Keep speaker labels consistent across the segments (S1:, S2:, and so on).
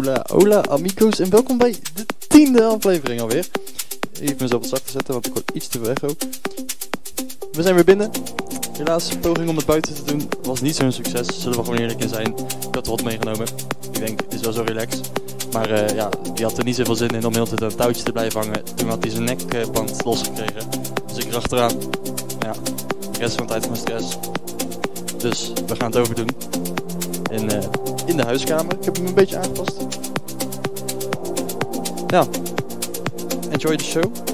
S1: Hola, hola amigos en welkom bij de tiende aflevering alweer. Even mezelf wat zachter zetten, want ik word iets te veel echo. We zijn weer binnen. Helaas, poging om het buiten te doen was niet zo'n succes, zullen we gewoon eerlijk in zijn. Ik had wat meegenomen. Ik denk, het is wel zo relaxed. Maar eh, ja, die had er niet zoveel zin in om heel tijd een touwtje te blijven hangen. Toen had hij zijn nekband losgekregen. Dus ik erachteraan. Ja, de rest van de tijd van stress. Dus we gaan het overdoen. In, eh, in de huiskamer. Ik heb hem een beetje aangepast. Ja. Enjoy the show.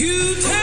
S2: You take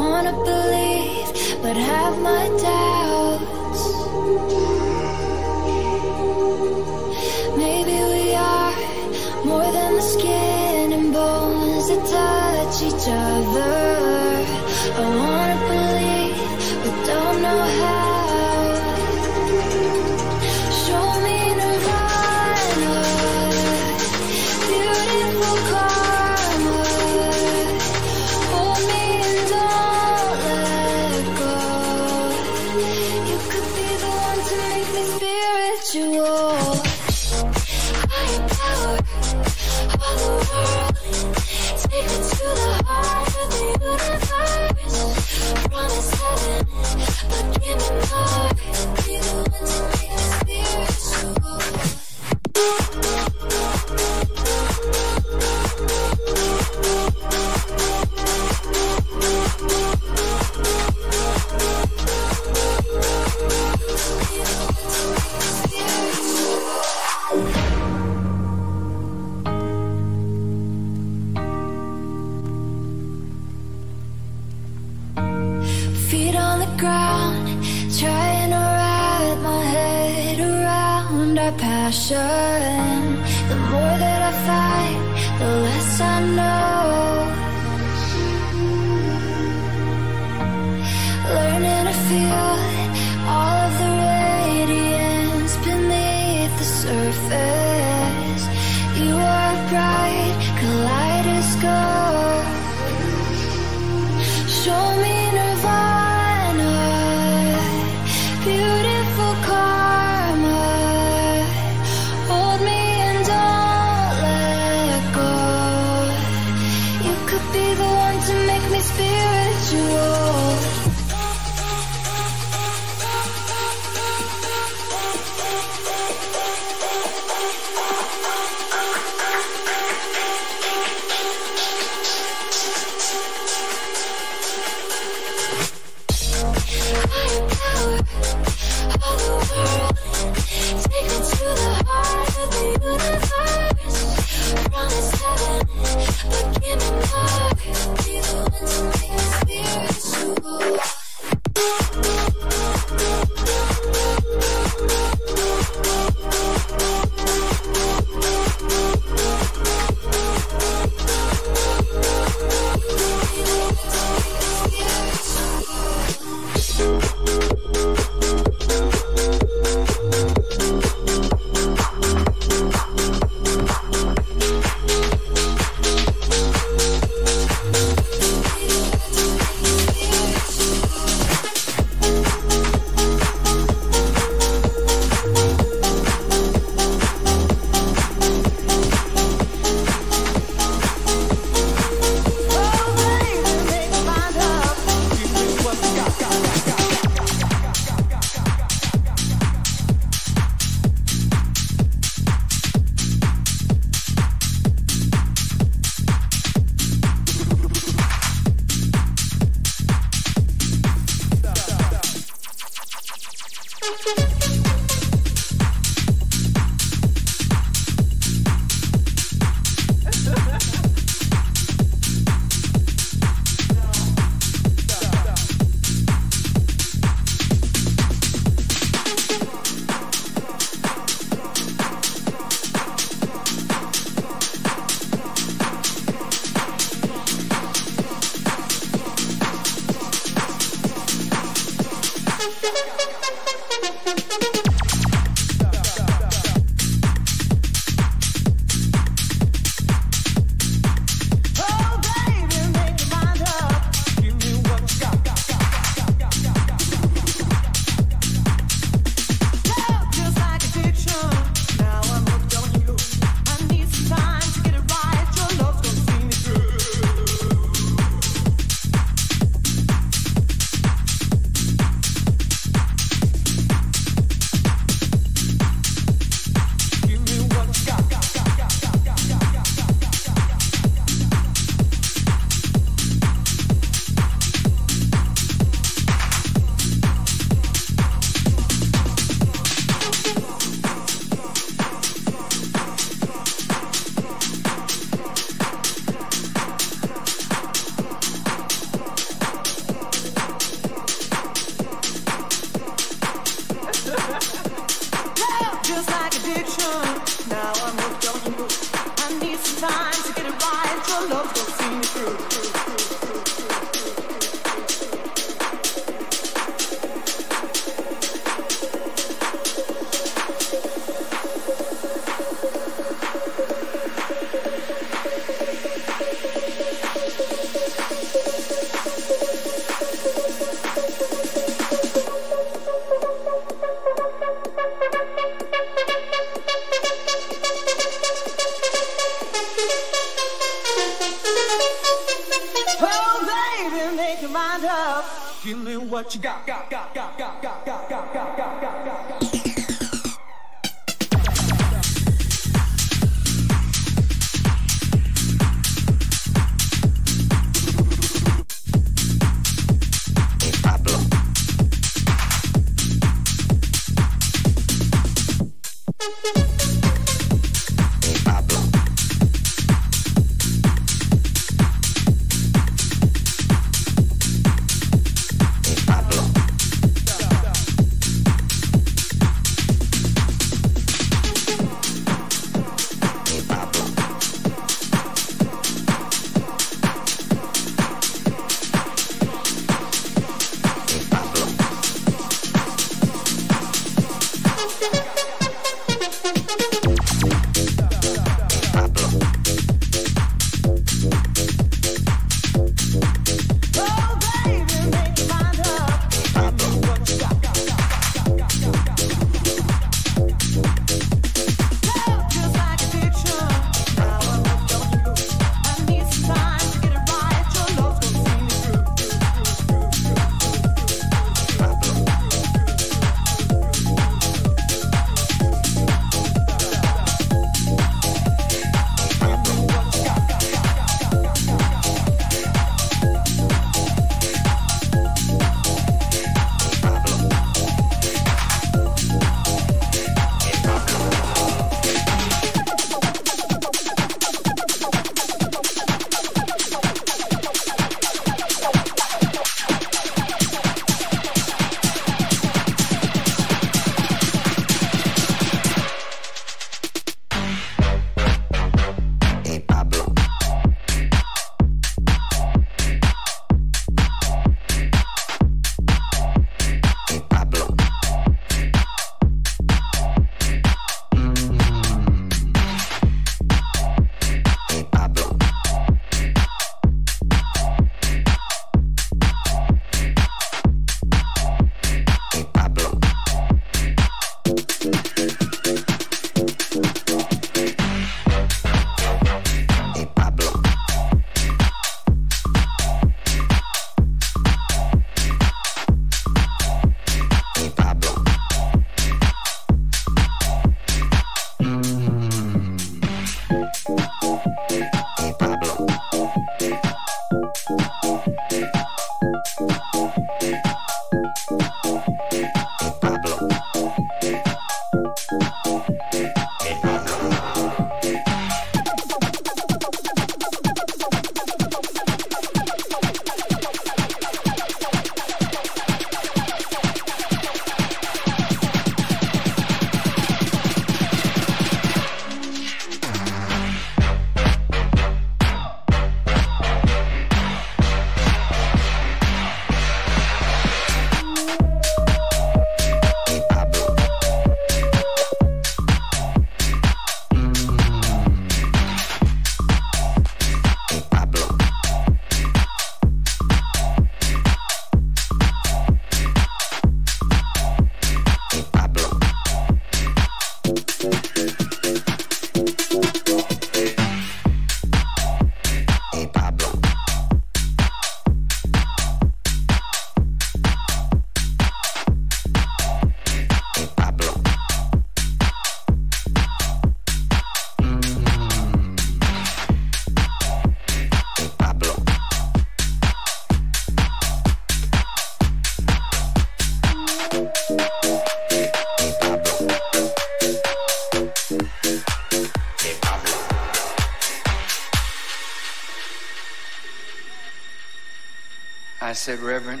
S3: said, Reverend,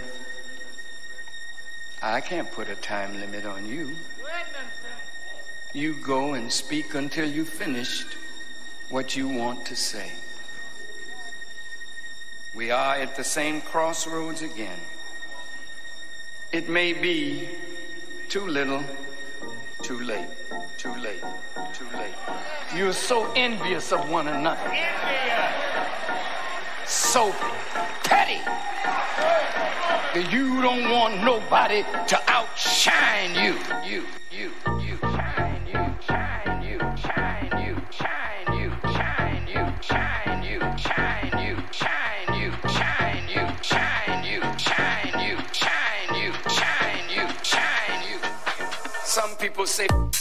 S3: I can't put a time limit on you. You go and speak until you finished what you want to say. We are at the same crossroads again. It may be too little, too late, too late, too late. You're so envious of one another. So you don't want nobody to outshine you. You, you, you, shine you, shine you, shine you, shine you, shine you, shine you, shine you, shine you, shine you, shine you, shine you, shine you, shine you, shine you. Some people say.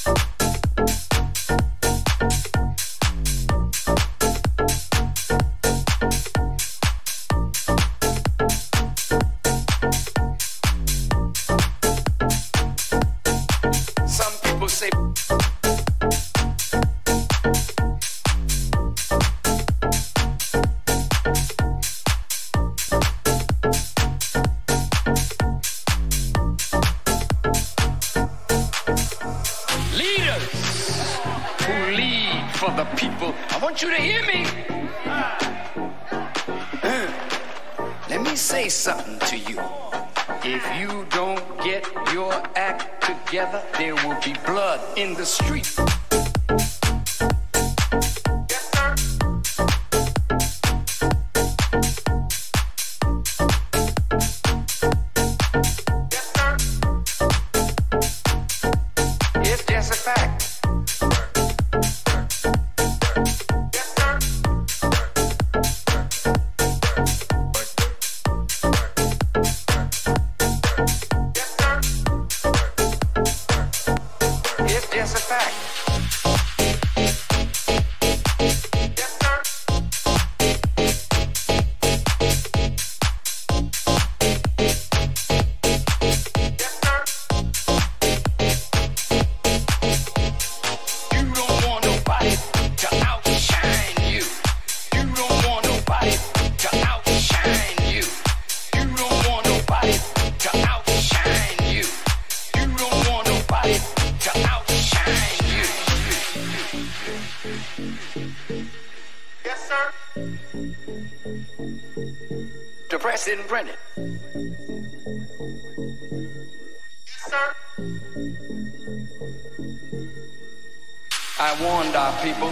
S3: I warned our people.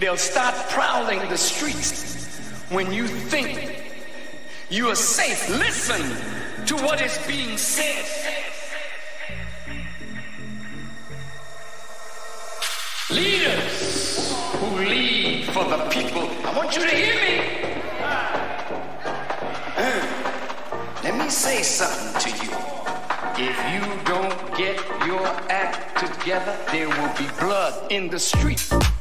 S3: They'll start prowling the streets when you think you are safe. Listen to what is being said. Leaders who lead for the people. I want you to hear me. together, there will be blood in the street.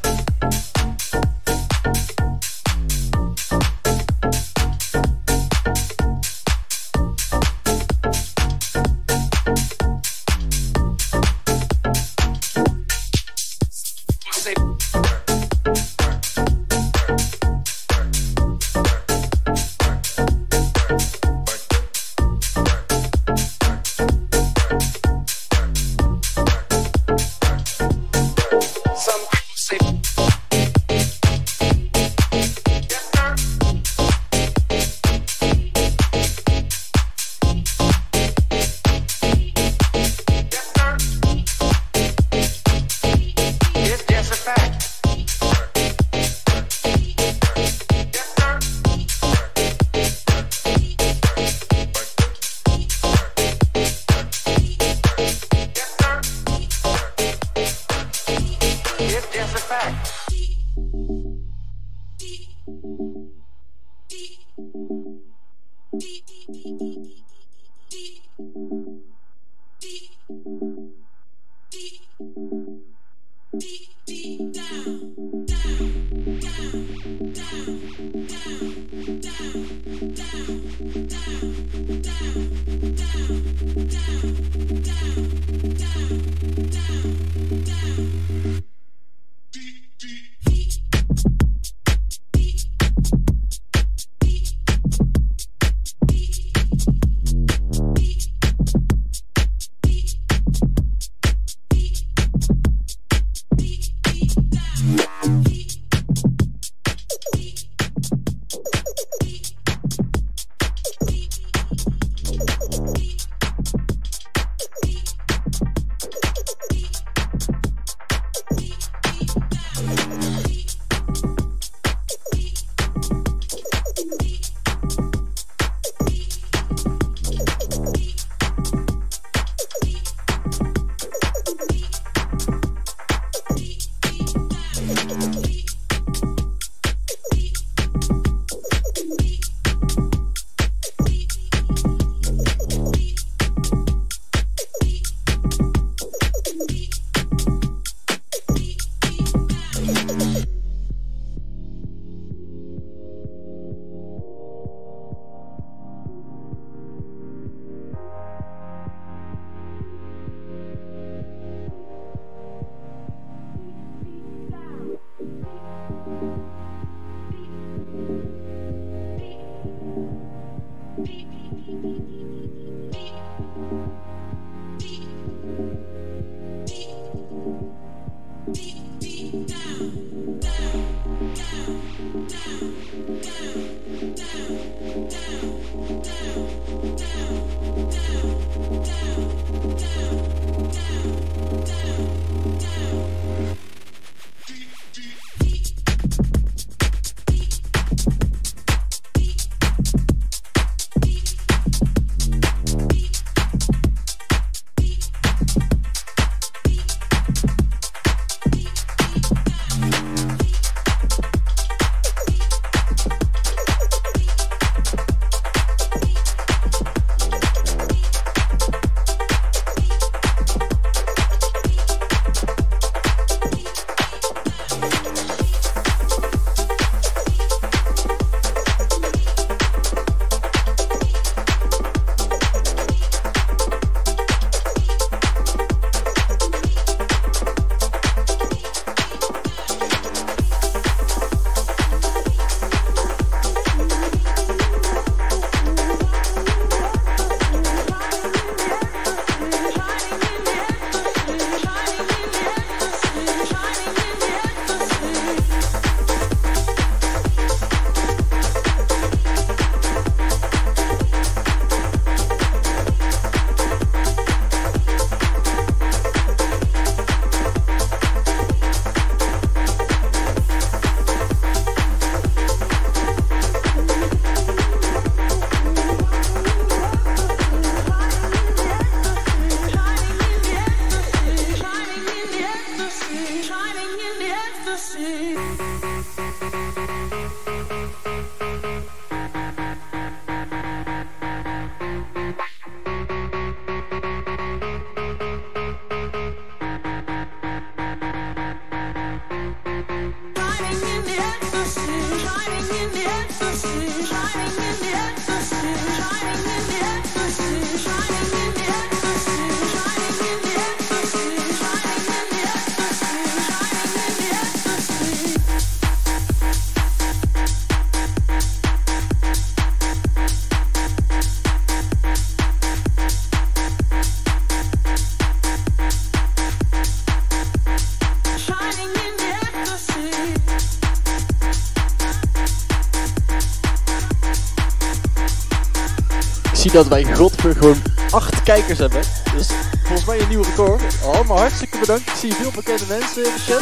S2: Dat wij godver gewoon acht kijkers hebben. Dus volgens mij een nieuw record. Allemaal hartstikke bedankt. Ik zie veel bekende mensen in de chat.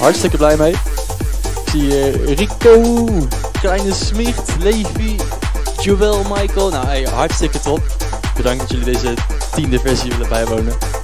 S2: Hartstikke blij mee. Ik zie uh, Rico, Kleine Smicht, Levi, Joel, Michael. Nou, hey, hartstikke top. Bedankt dat jullie deze tiende versie willen bijwonen.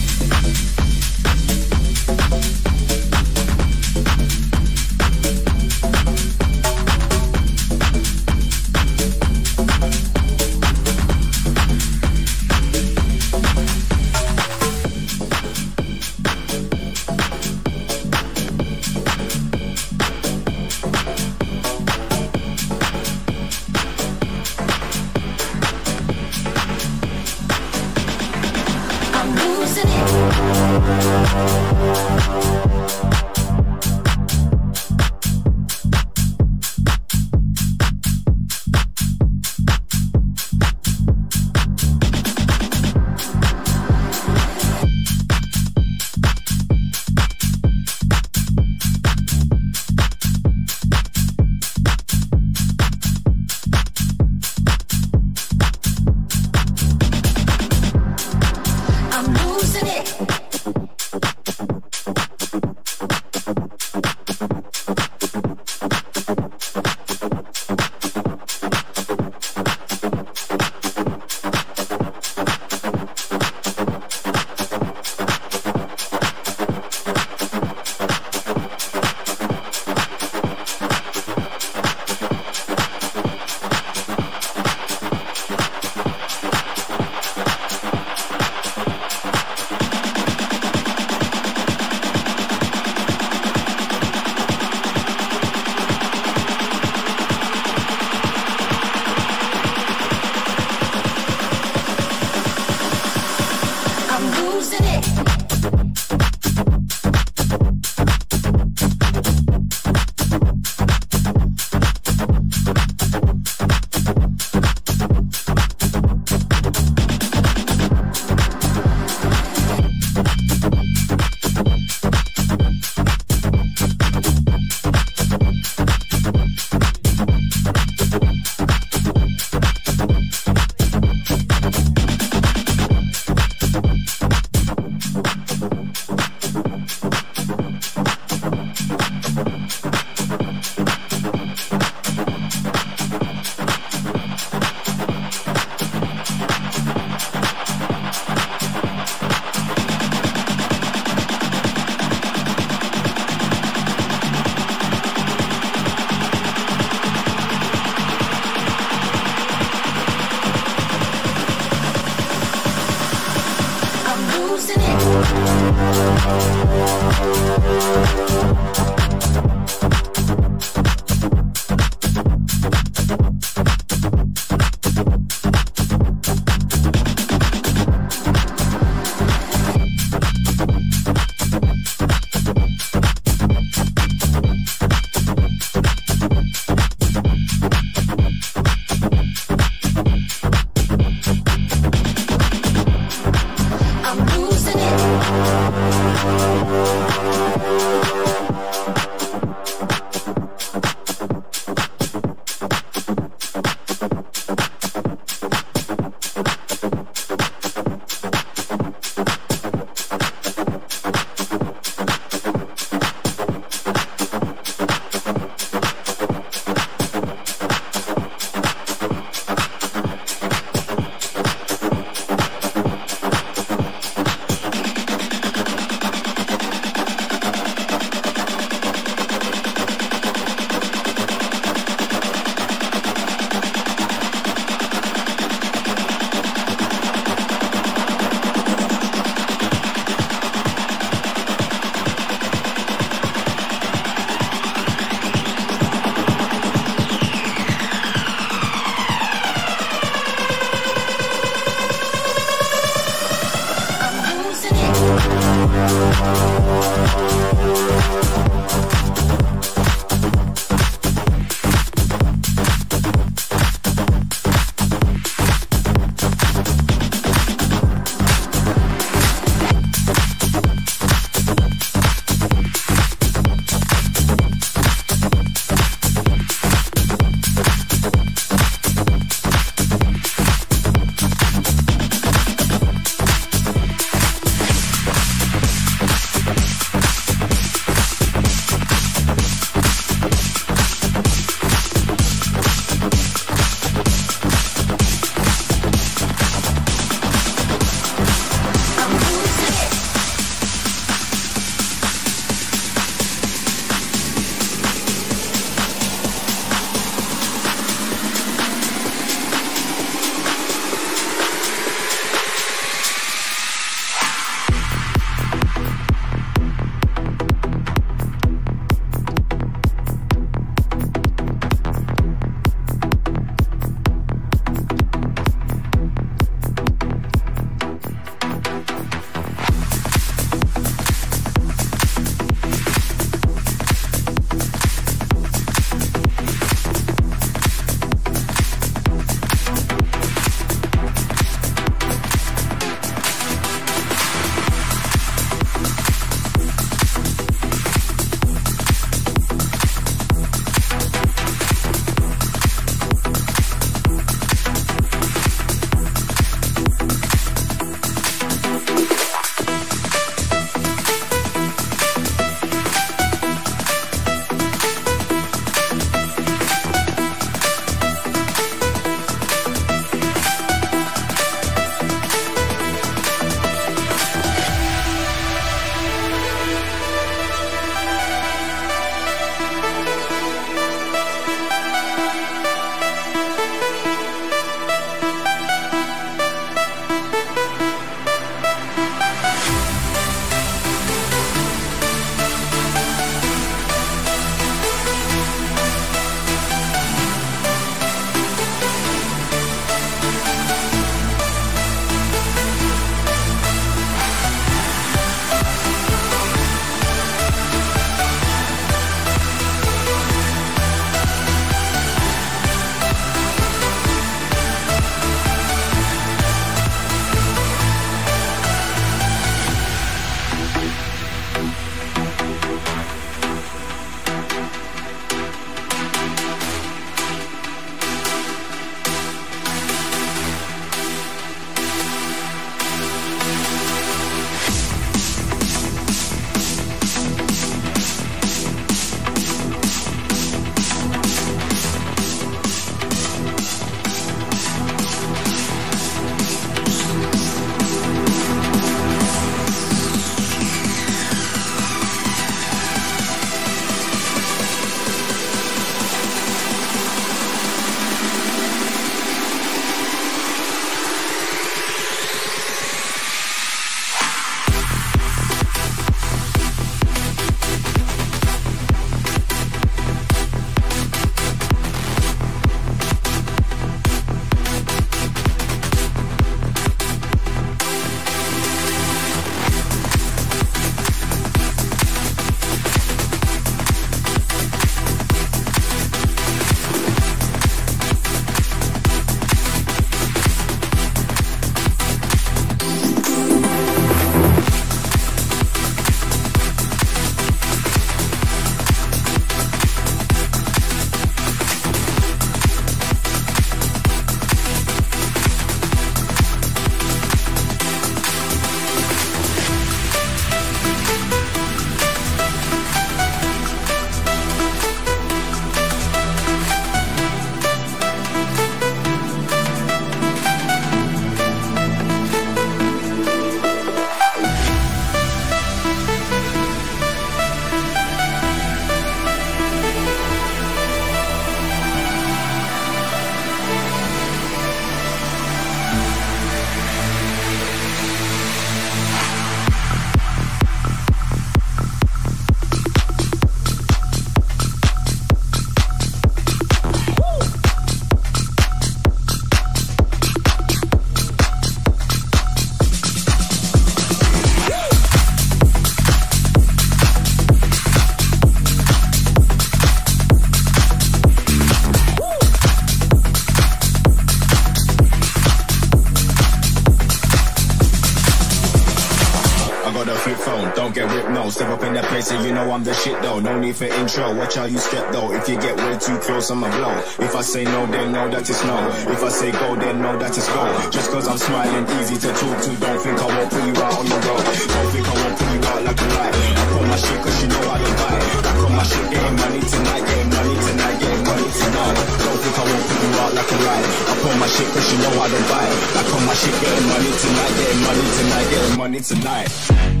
S4: I'm the shit though. No need for intro. Watch how you step though. If you get way too close, I'ma blow. If I say no, then know that it's no. If I say go, then know that it's go. Just cause I'm smiling, easy to talk to. Don't think I won't put you out on the road. Don't think I won't put you out like a light. I put my shit cause you know I don't buy. I put my shit getting money tonight, getting money tonight, getting money tonight. Don't think I won't put you out like a light. I put my shit cause you know I don't buy. I put my shit getting money tonight, getting money tonight, getting money tonight.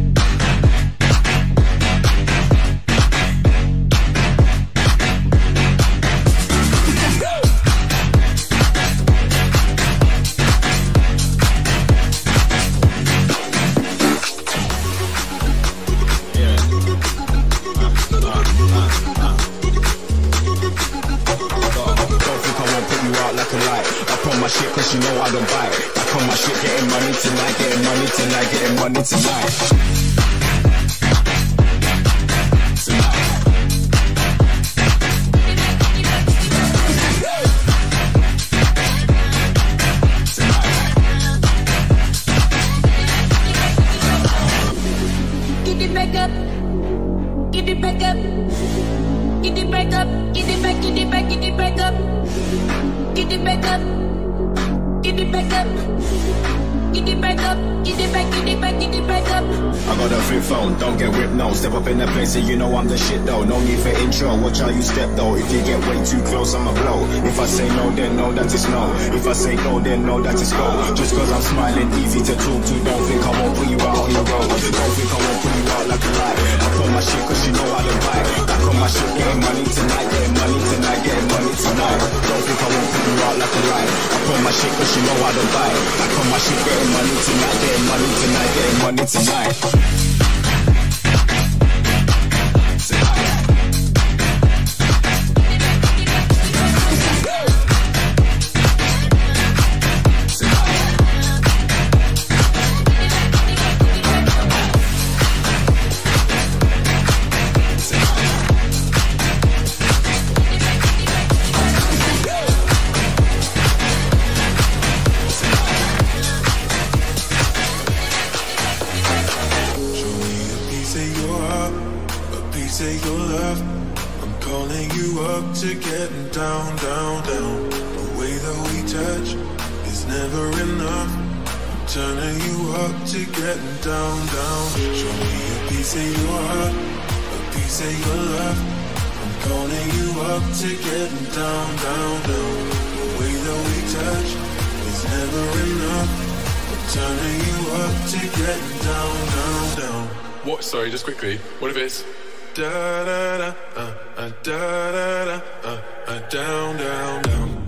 S5: tonight. down, down, down.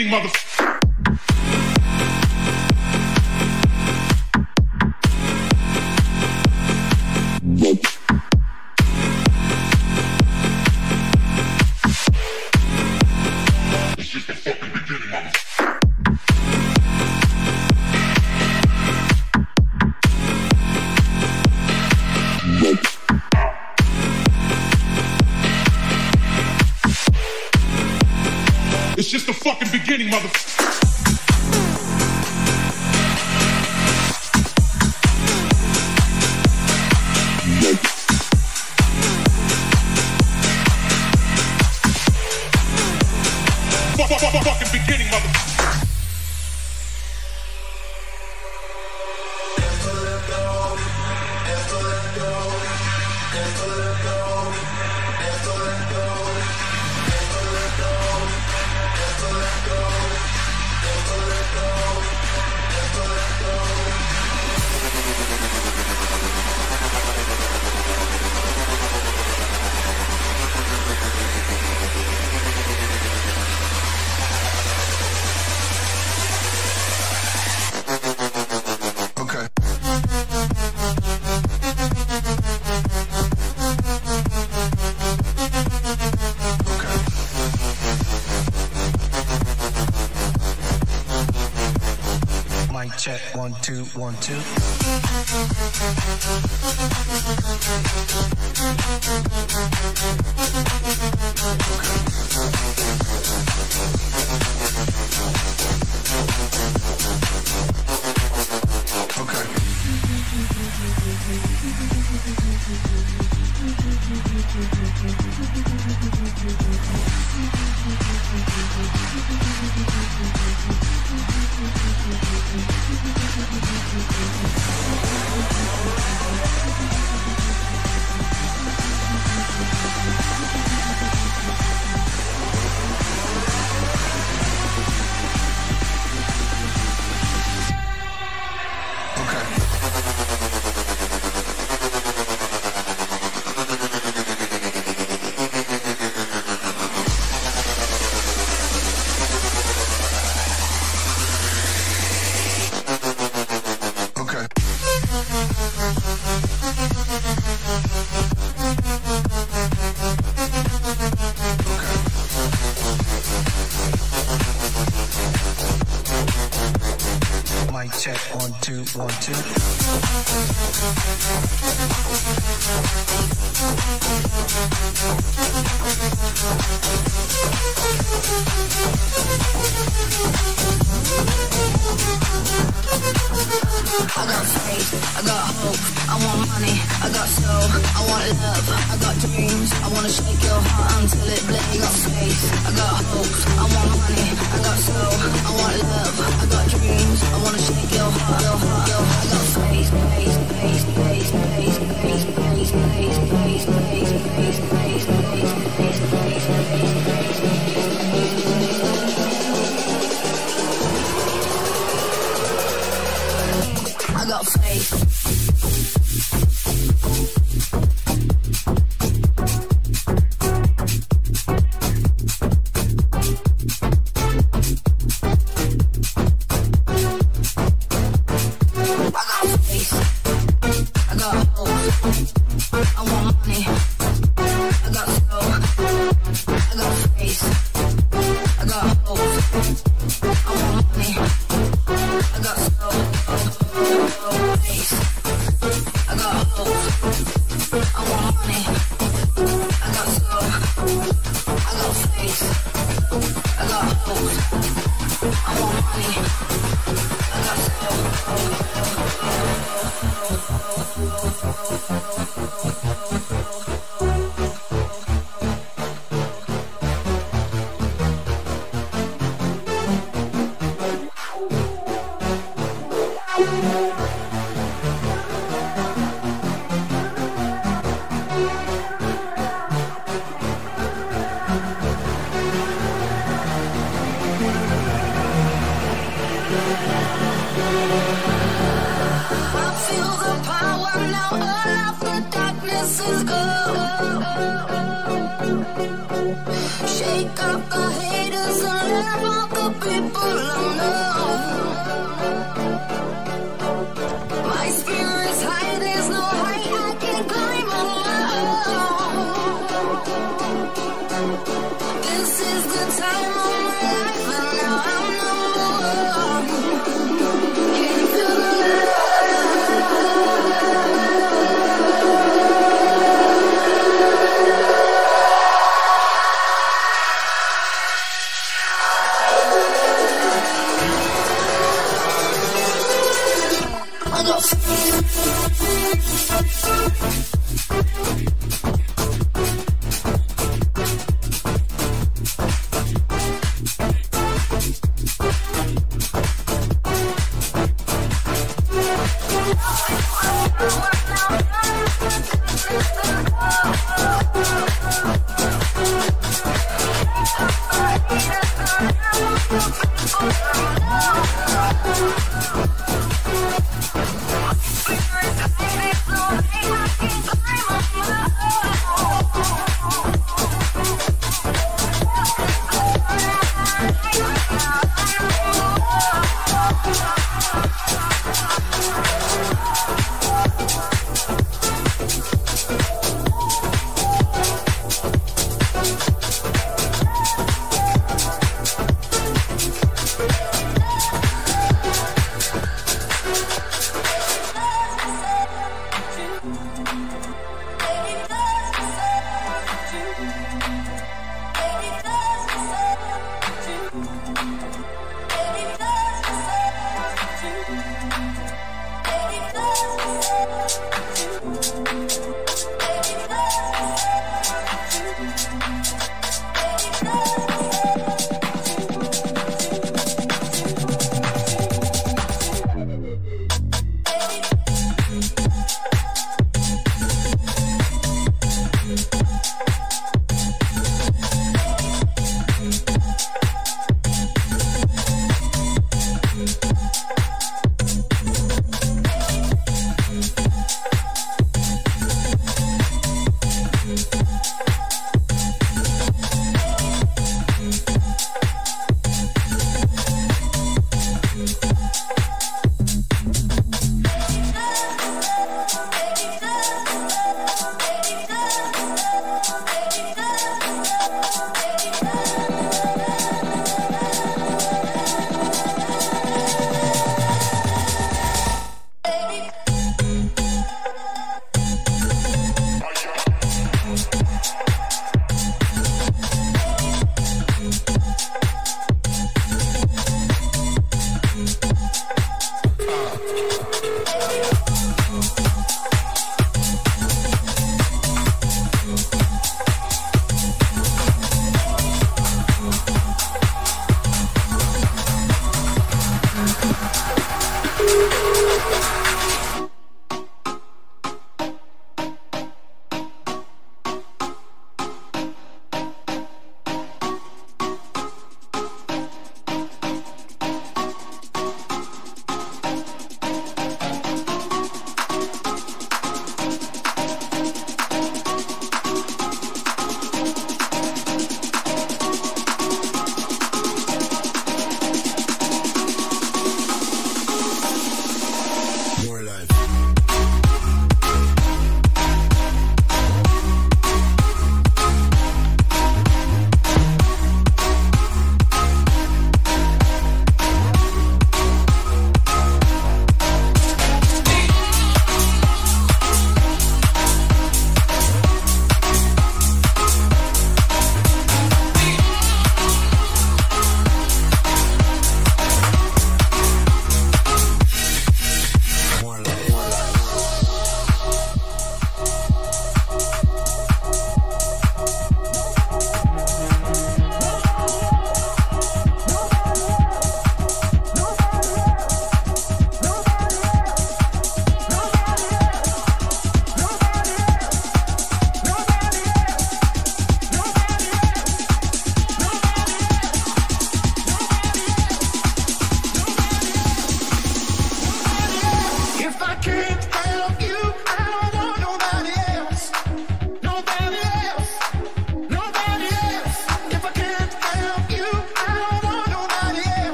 S6: entertaining
S7: motherfucker. motherfucker. One two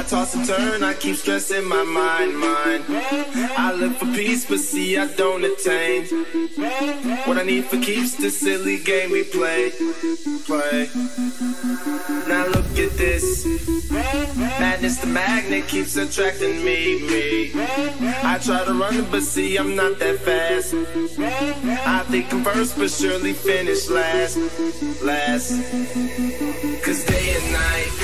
S8: I
S9: toss and turn, I keep stressing my mind, mind. I live for peace, but see, I don't attain. What I need for keeps the silly game we play. Play. Now look at this. Madness, the magnet keeps attracting me, me. I try to run, but see, I'm not that fast. I think I'm first, but surely finish last. Last. Cause day and night,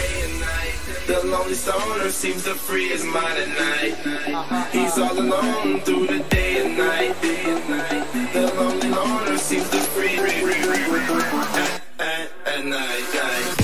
S9: the lonely stoner seems to free his mind at night. He's all alone through the day and night. The lonely loner seems to free, at, at, at night,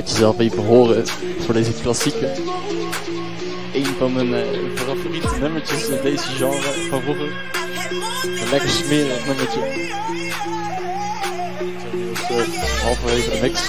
S10: Laat jezelf even horen voor deze klassieke. Een van mijn eh, favoriete nummertjes in deze genre van vroeger. Een lekker smerig nummertje. Eh, halverwege de mix.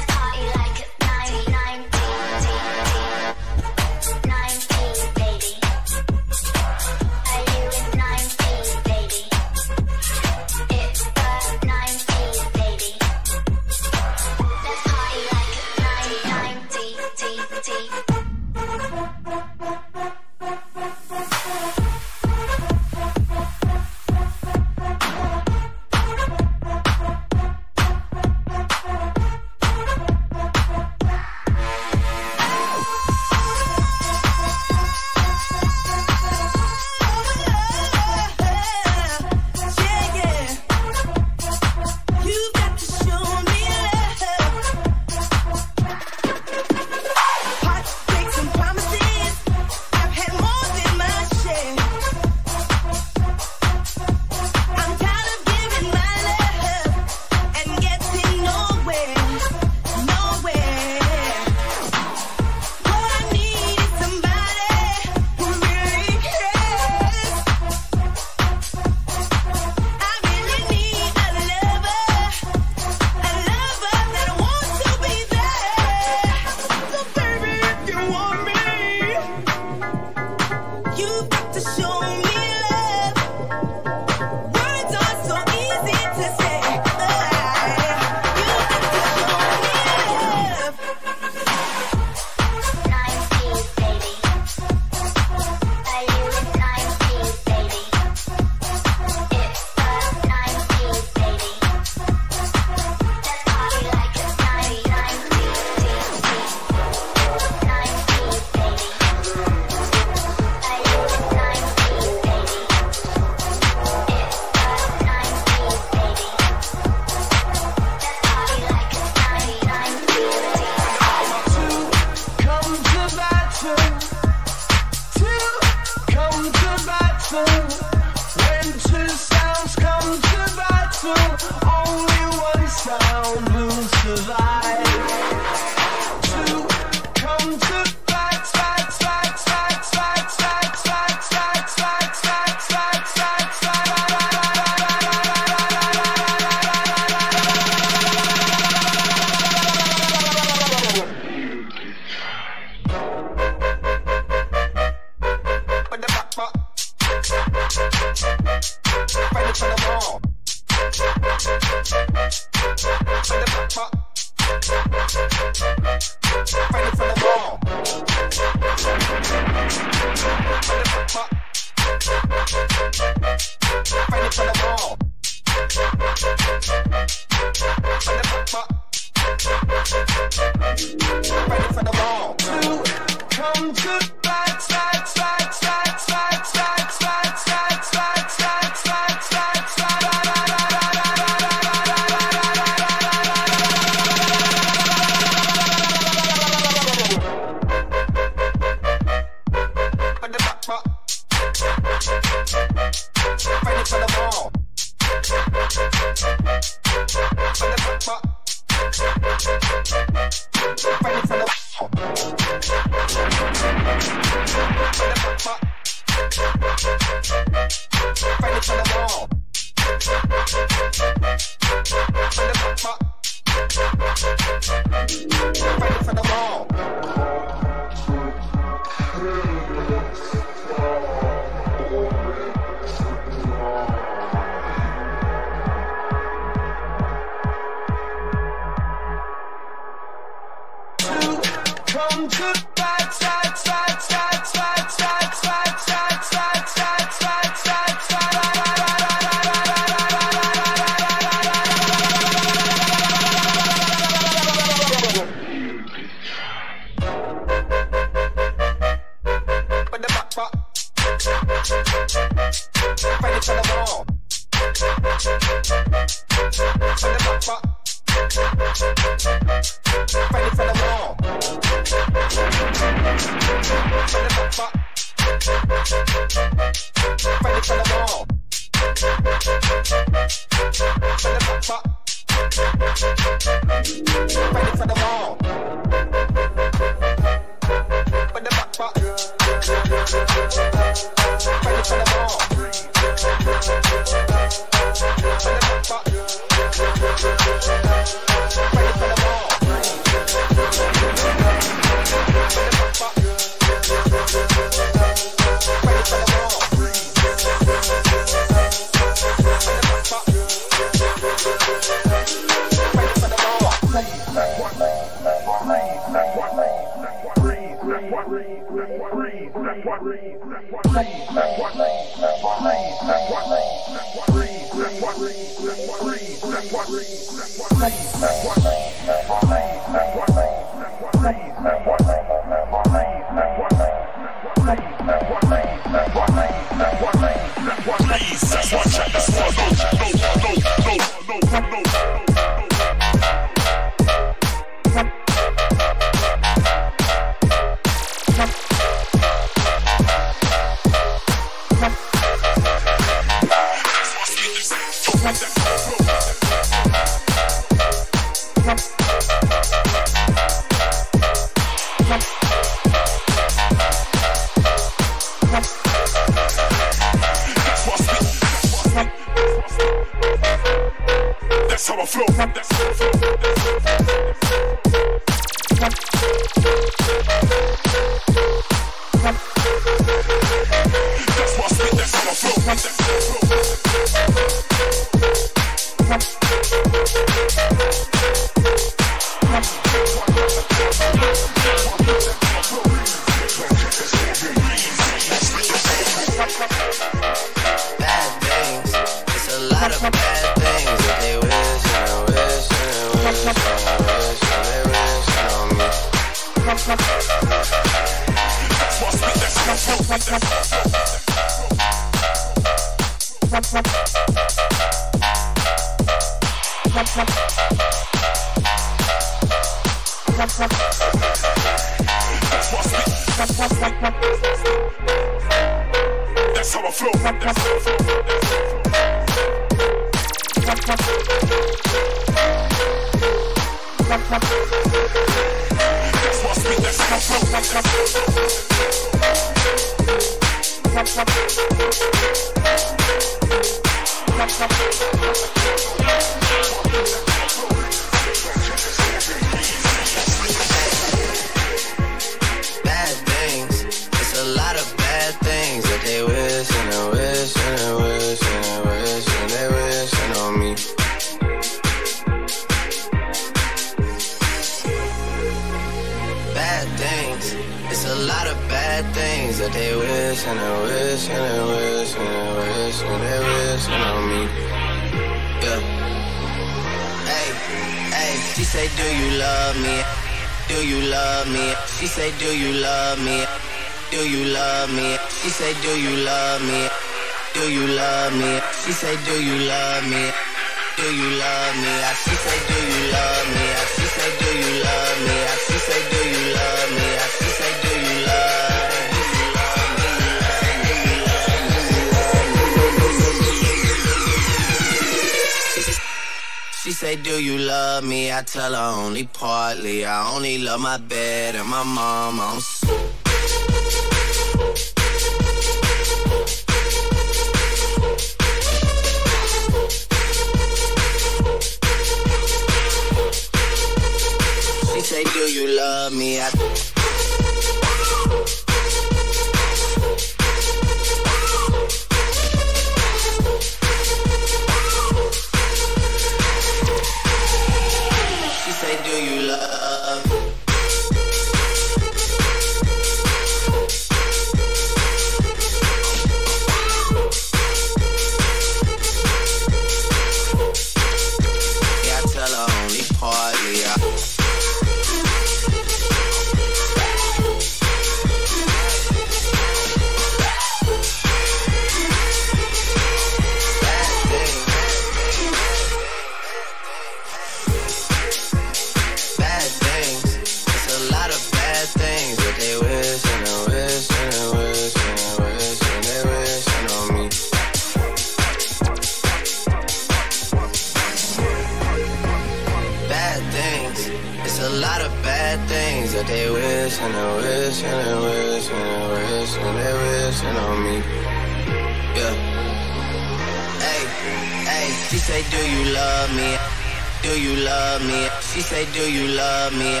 S11: do you love me? She say, do you love me?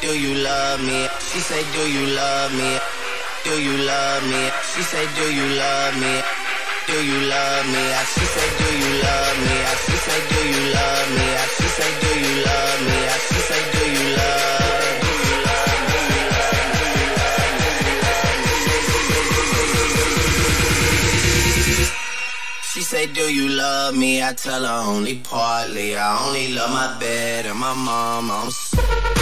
S11: Do you love me? She say, do you love me? Do you love me? She say, do you love me? Do you love me? She say, do you love me? She say, do you love me? She say, do you love me? She say. say, do you love me? I tell her only partly. I only love my bed and my mom. I'm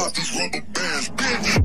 S12: pop these rubber bands, bitch.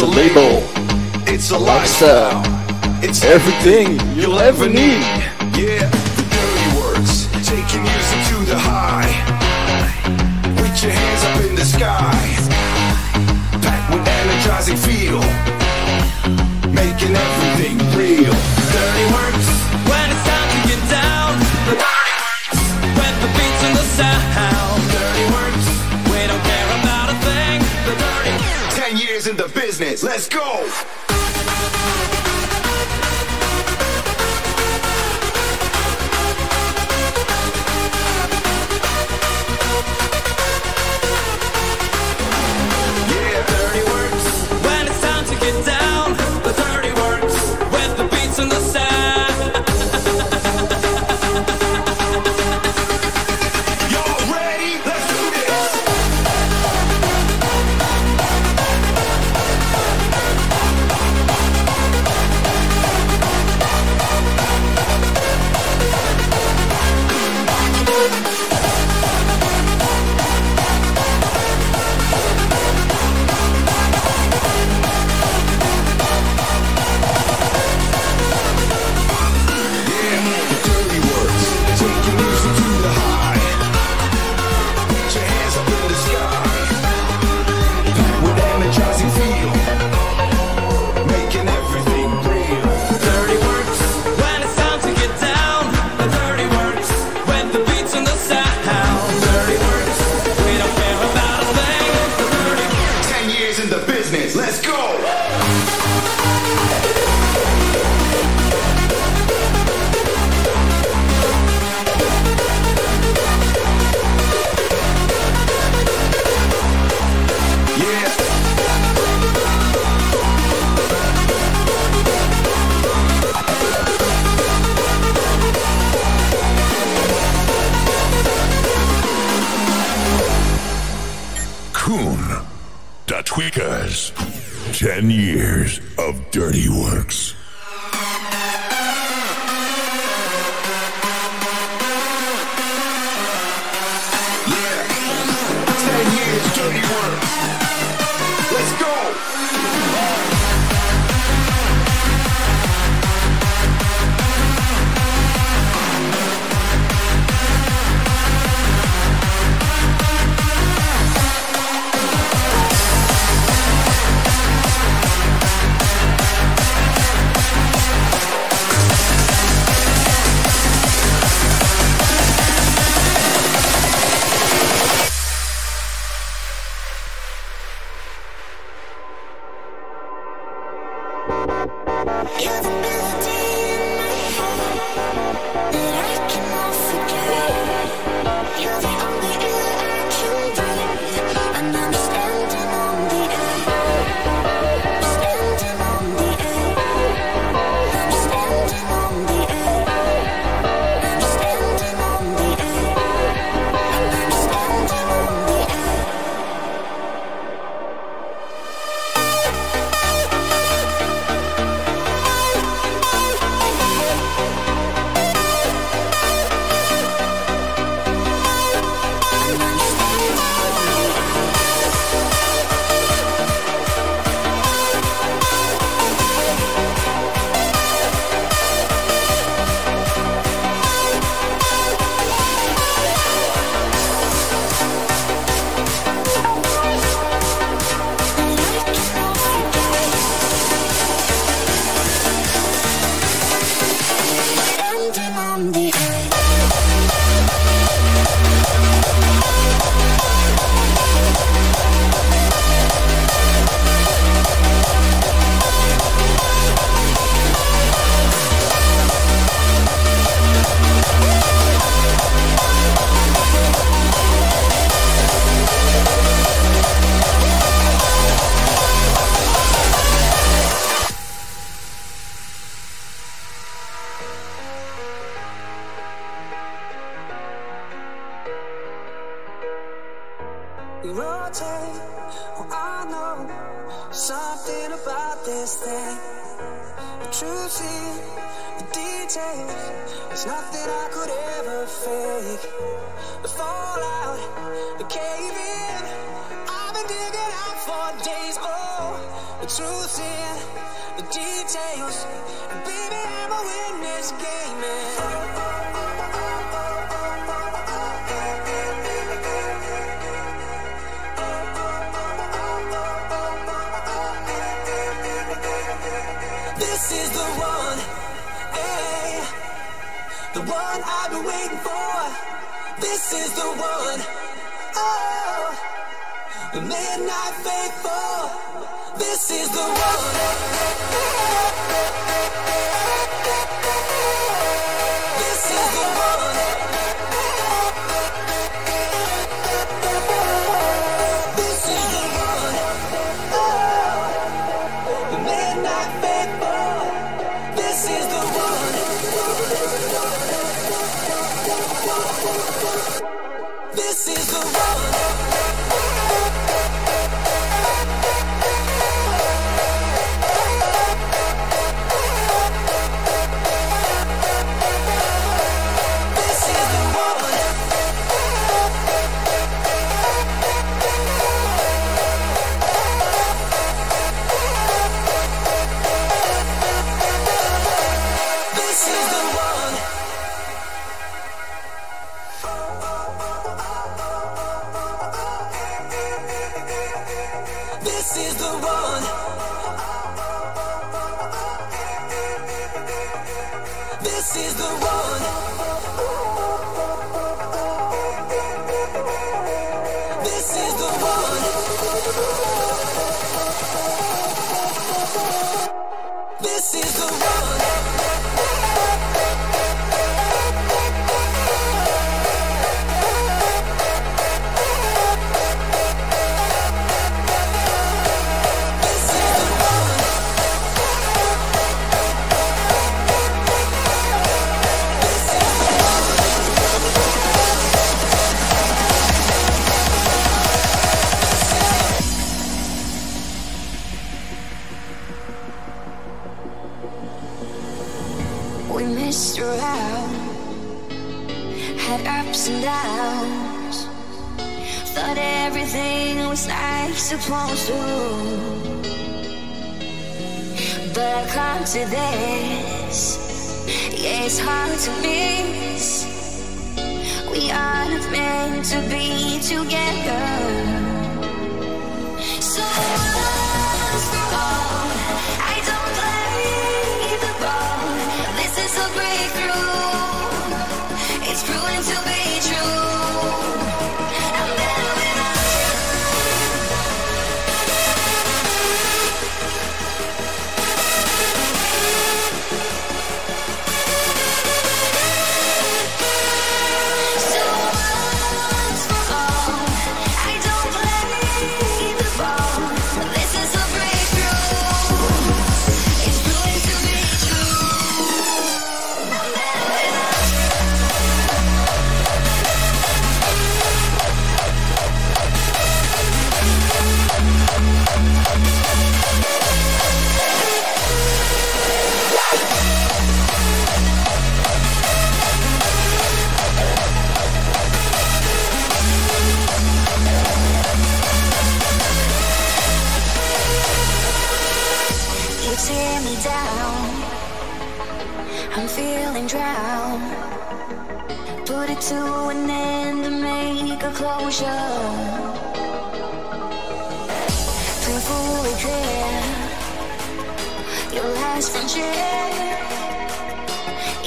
S13: It's
S5: a
S12: label.
S1: It's a
S14: A lifestyle.
S1: lifestyle.
S14: It's
S1: Everything you'll ever need.
S14: Yeah, the Dirty Workz, taking music to the high. With your hands up in the sky, packed with energizing feel, making everything real. Dirty Workz.
S15: When it's time to get down, the Dirty Workz. When the beats and the sound,
S14: Dirty Workz.
S15: We don't care about a thing. The dirty.
S14: Ten years in the business, let's go.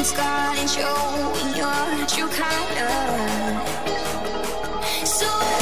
S15: It's
S8: gone showing your true color. So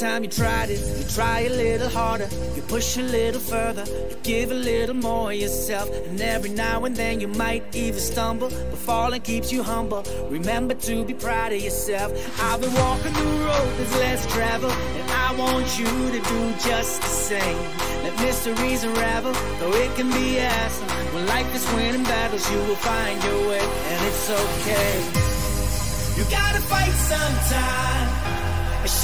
S15: time you tried it, you try a little harder, you push a little further, you give a little more yourself, and every now and then you might even stumble, but falling keeps you humble. Remember to be proud of yourself. I've been walking the road that's less traveled, and I want you to do just the same. Let mysteries unravel, though it can be awesome. When life is winning battles, you will find your way, and it's okay. You gotta fight sometime.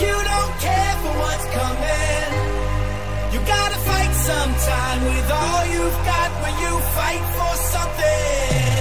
S15: you don't care for what's coming. You gotta
S16: fight sometime with all you've got when you fight for something.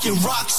S14: Motherfucking rock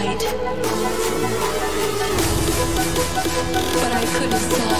S17: But I couldn't solve.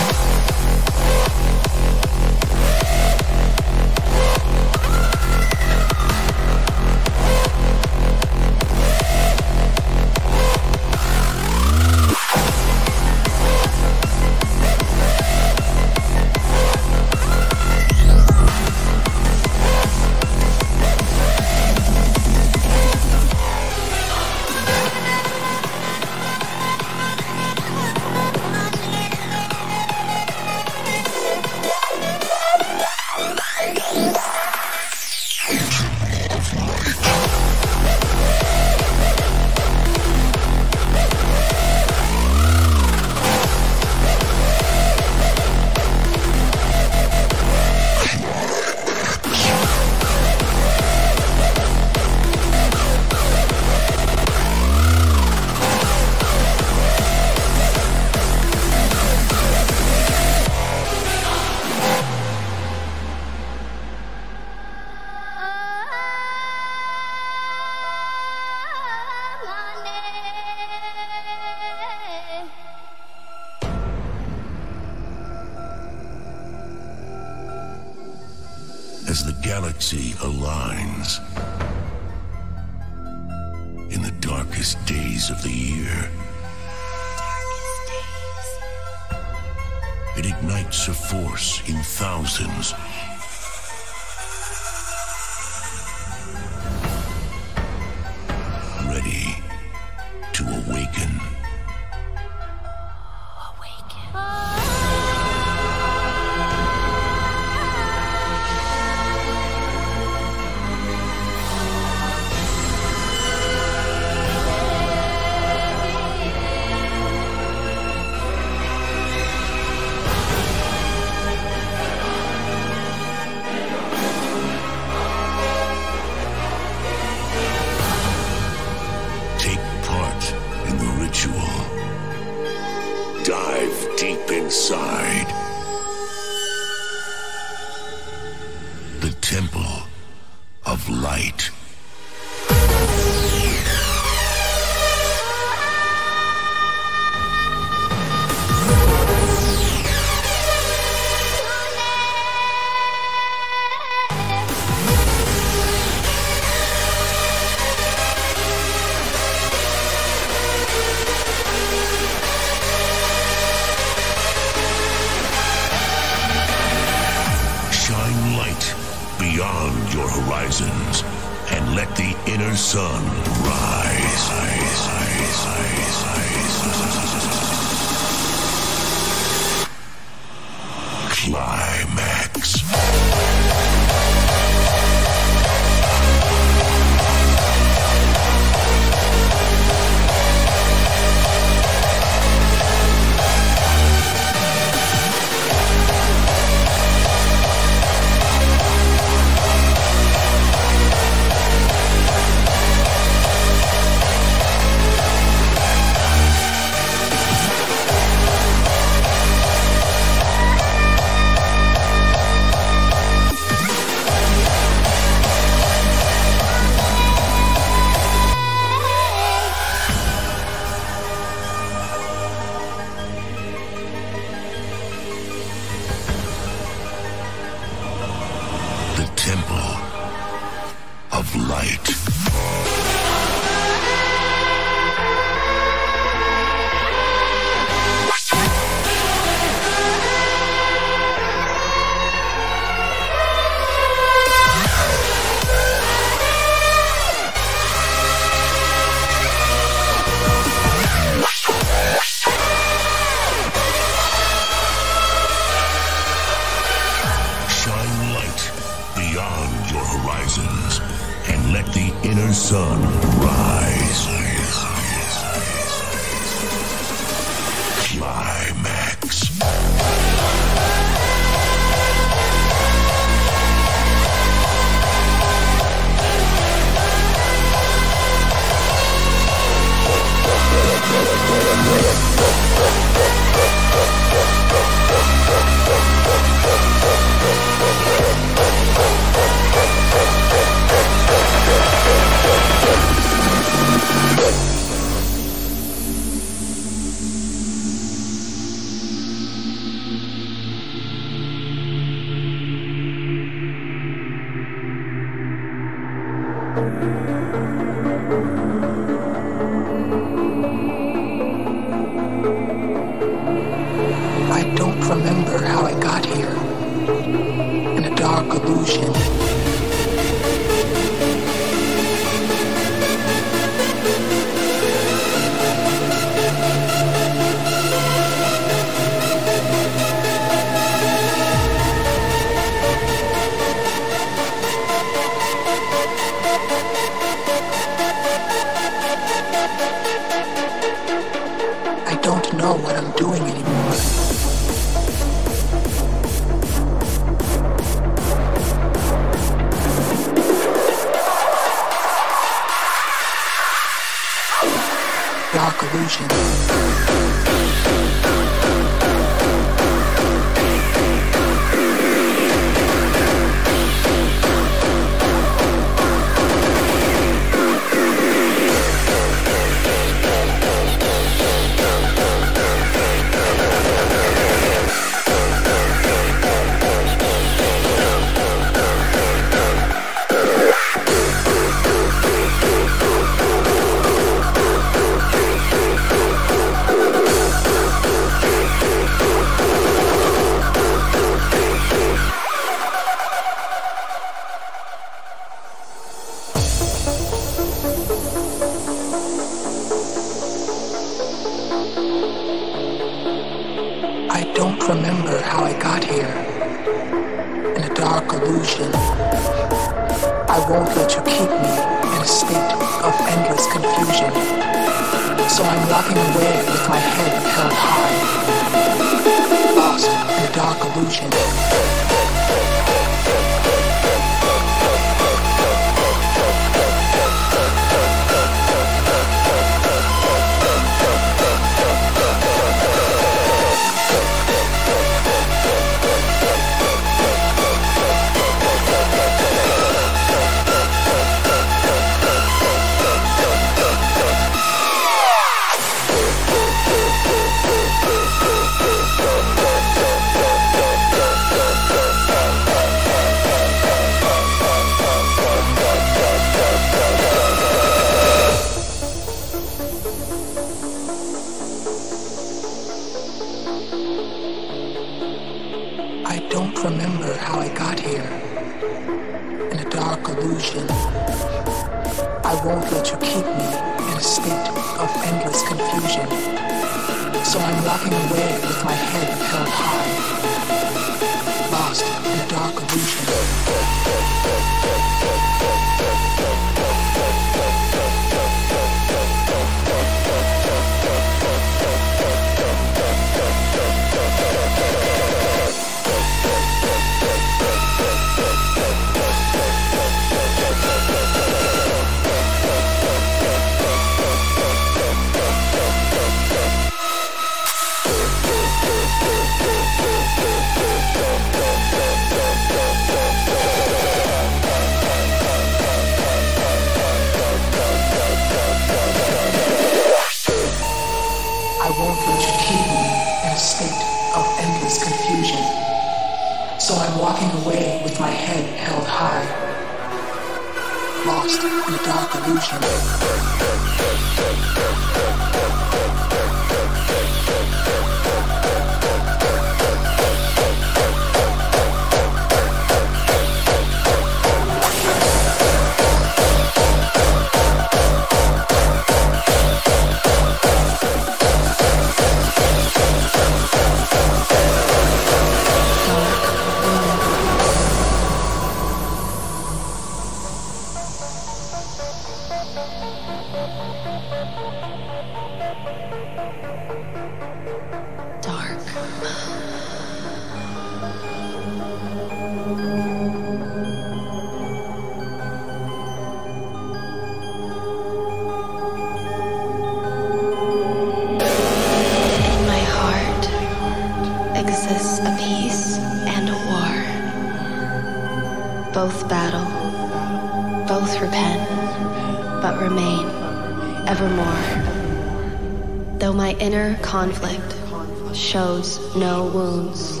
S18: conflict shows no wounds.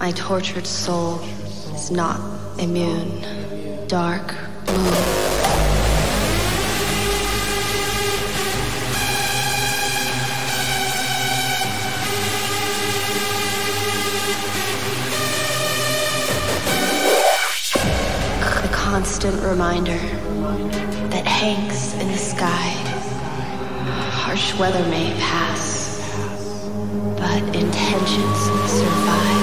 S18: My tortured soul is not immune. Dark blue. constant reminder that hangs in the sky harsh weather may pass, but intentions survive.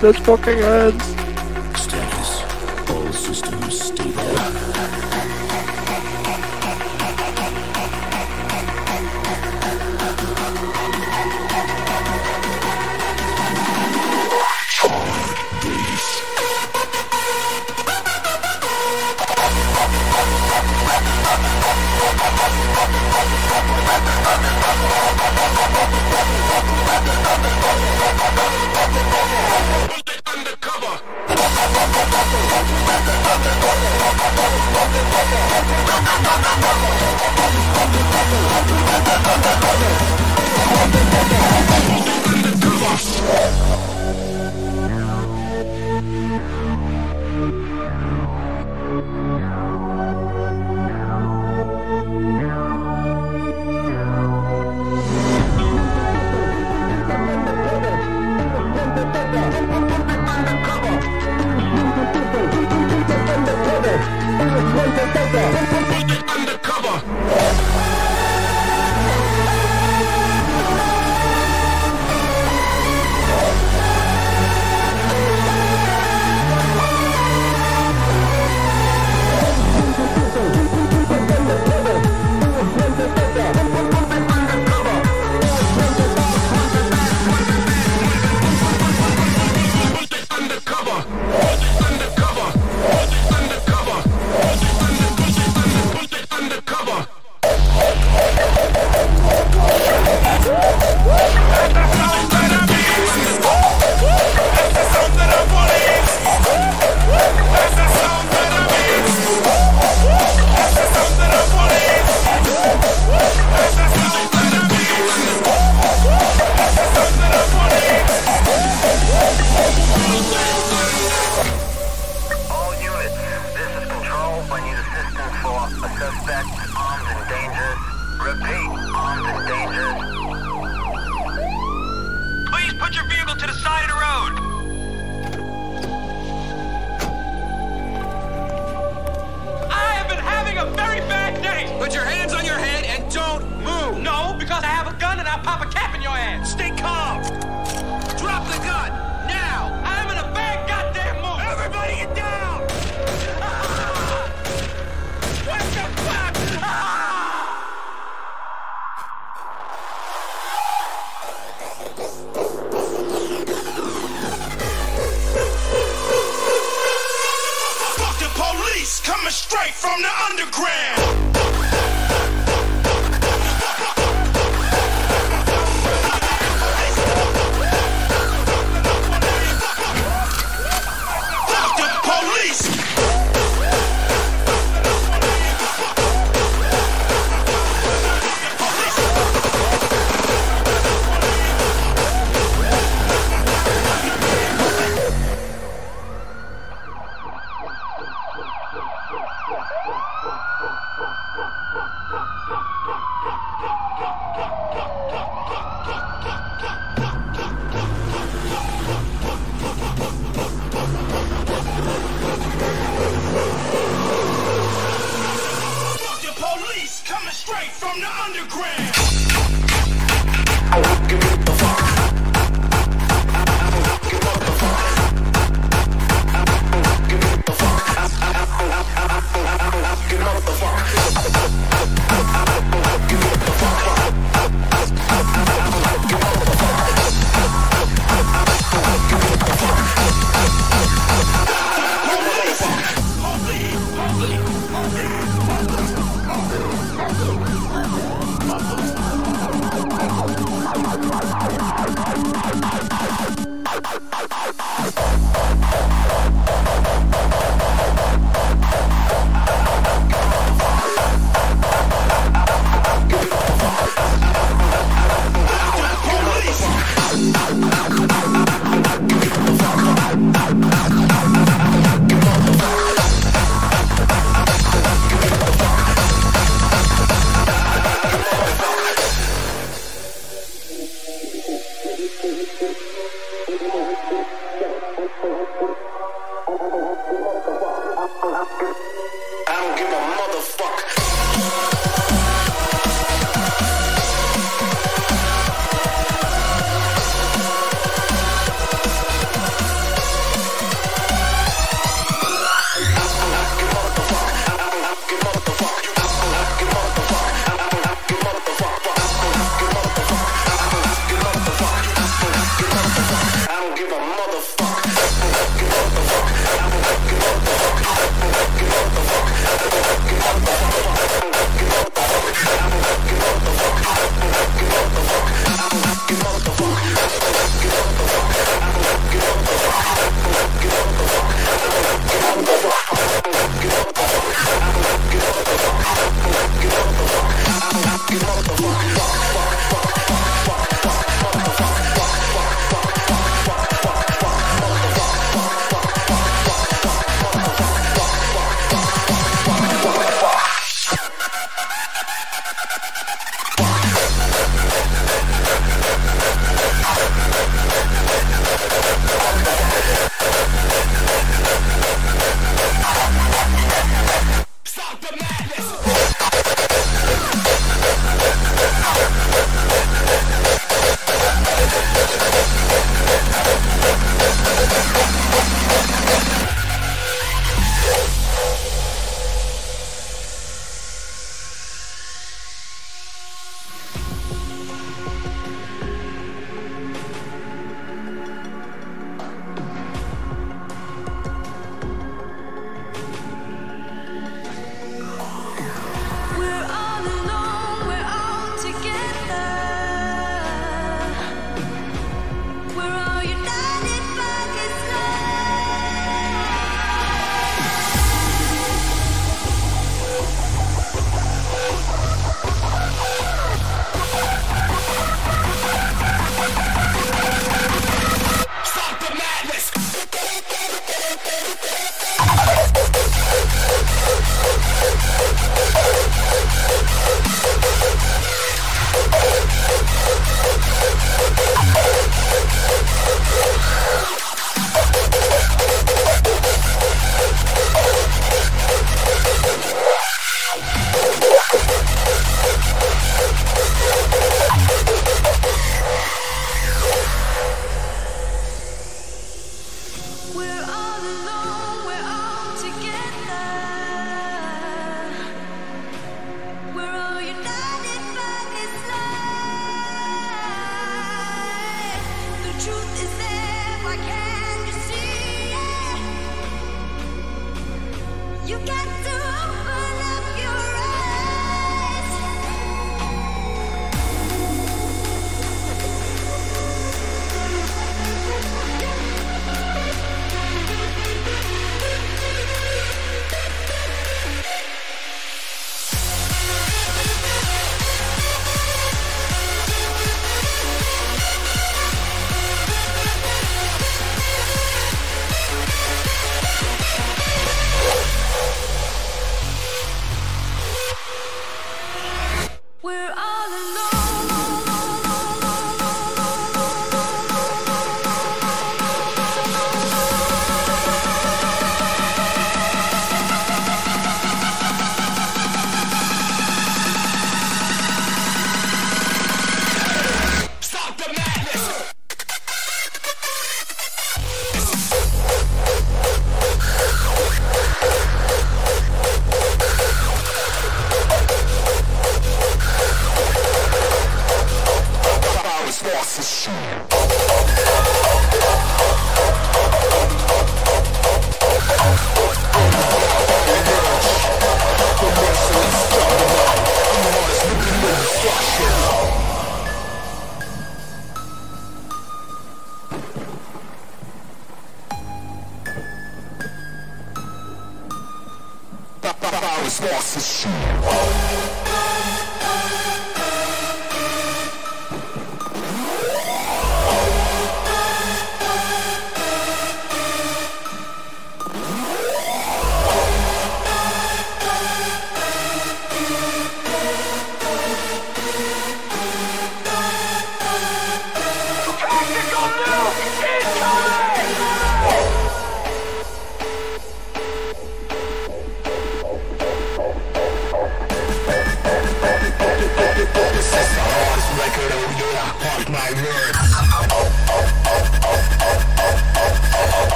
S19: Those fucking hands.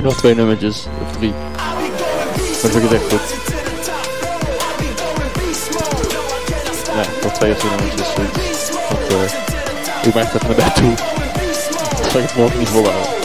S20: doe nog twee nummertjes, of drie. Dat vind ik echt goed. Ja, dat twee of drie nummertjes. Want, uh, ik maak dat eh, me daartoe. Dat zal ik het morgen niet volhouden.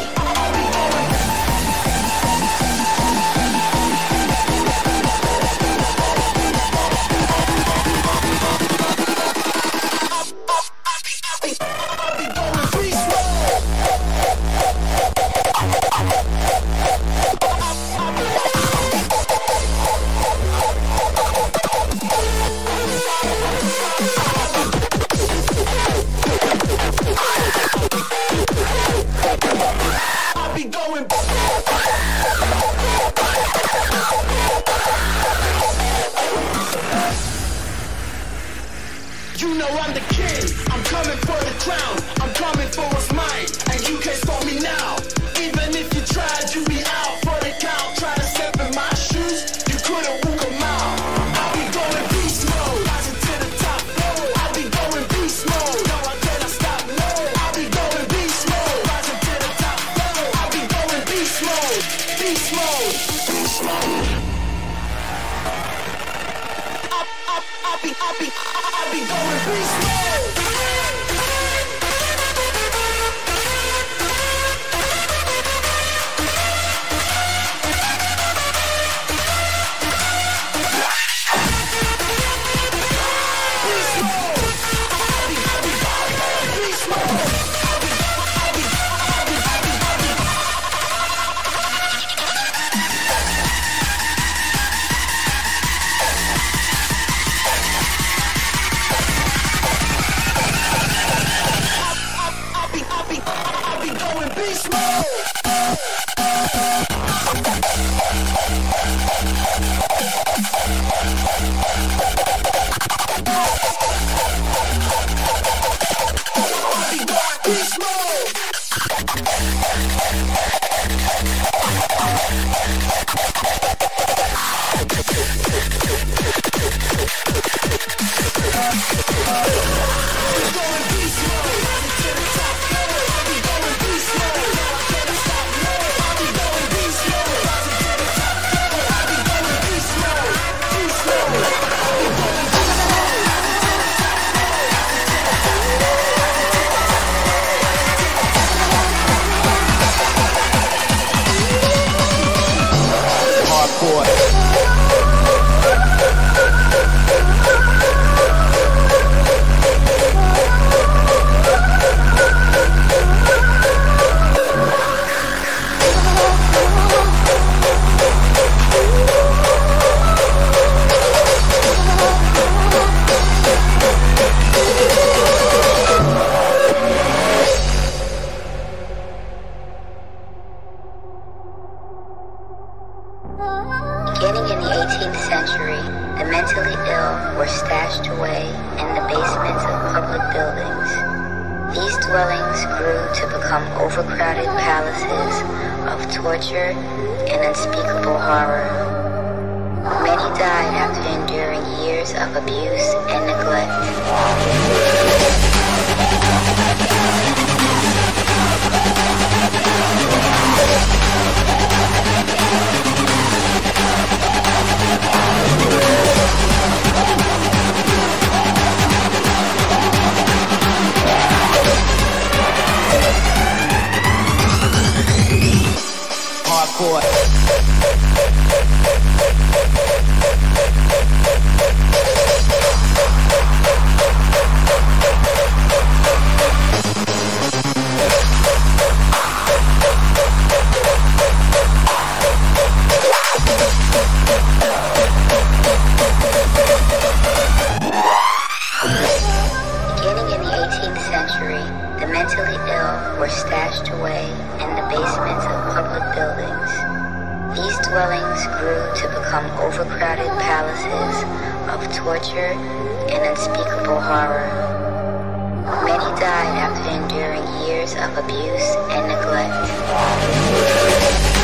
S21: dwellings grew to become overcrowded palaces of torture and unspeakable horror. Many died after enduring years of abuse and neglect.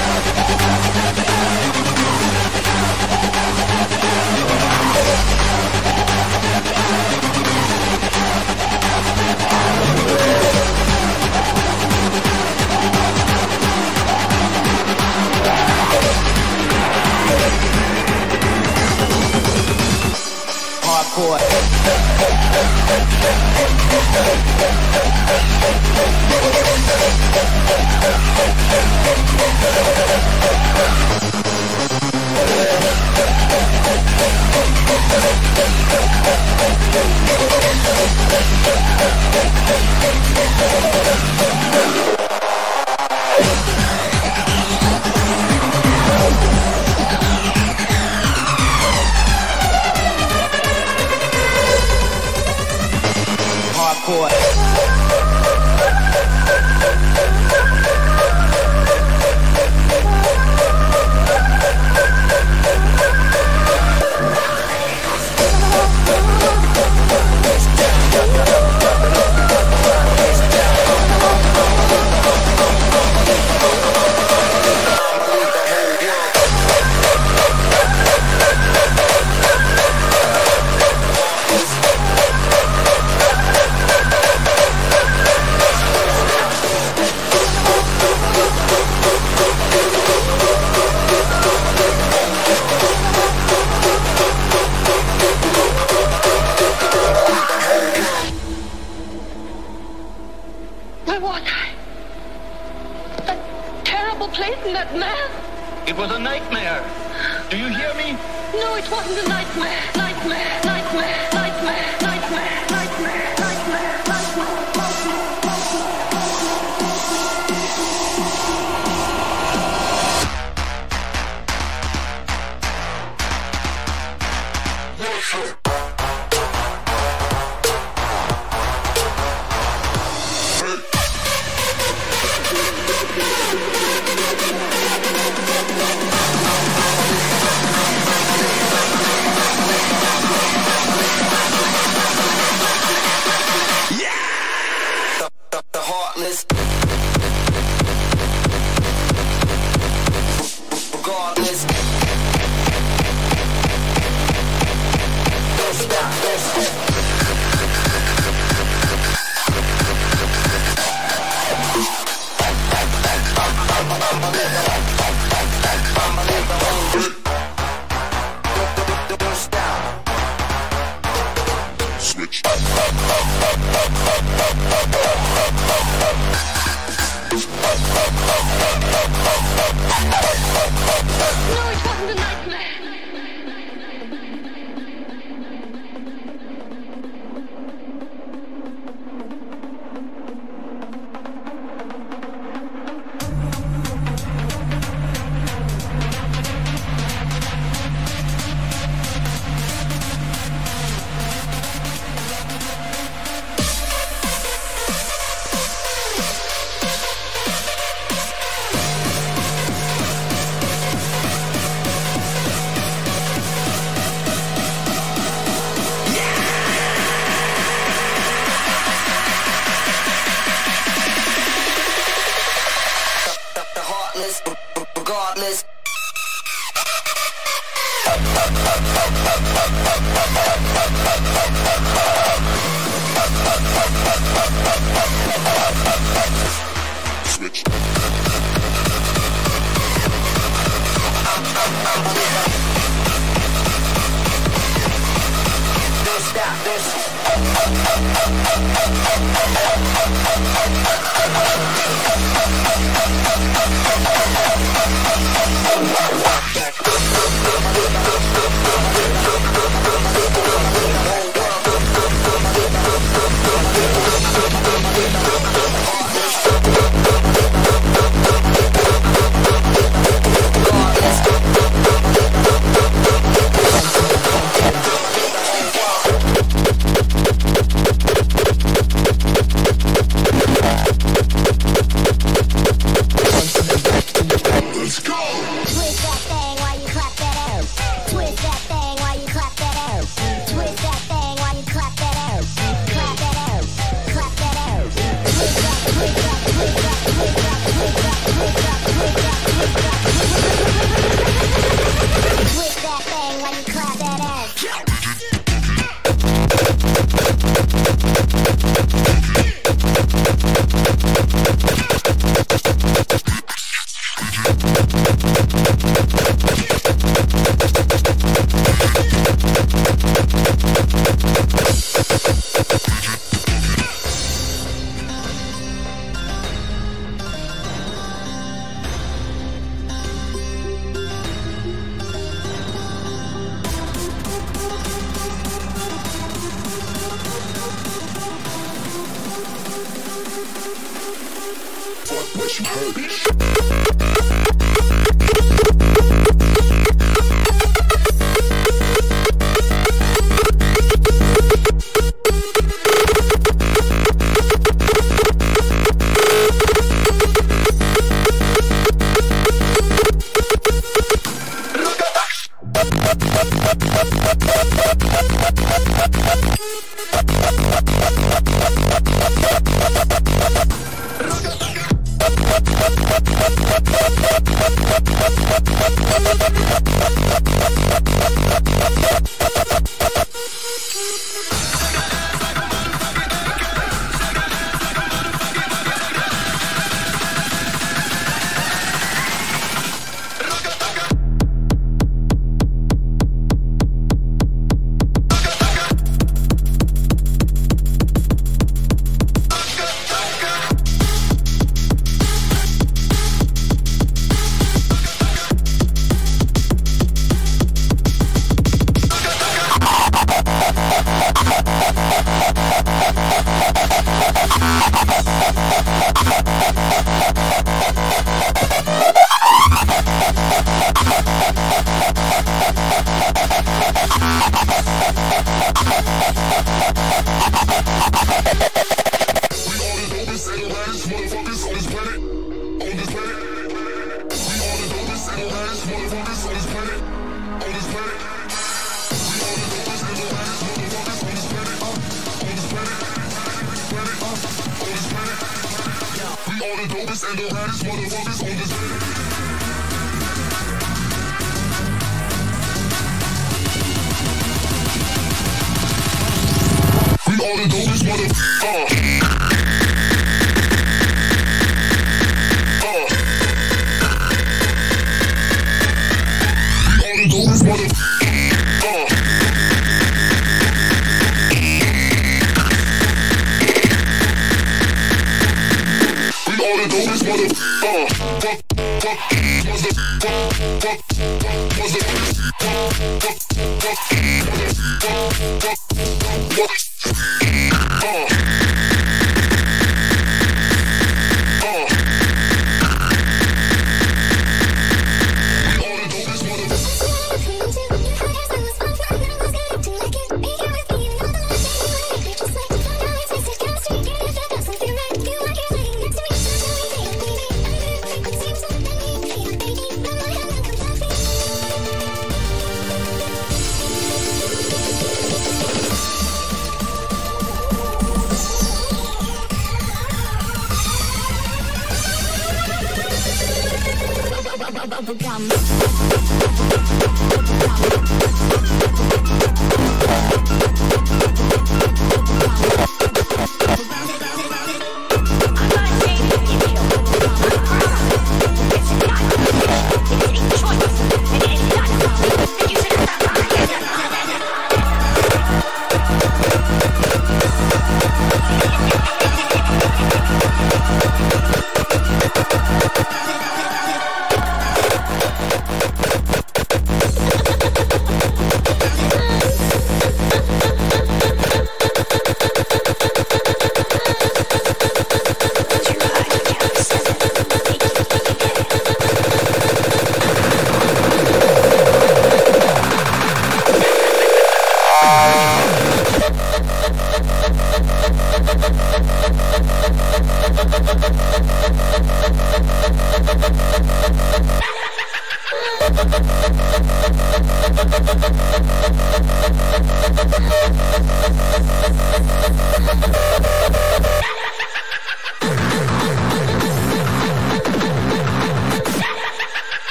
S21: boy.
S22: Hardcore.
S23: Where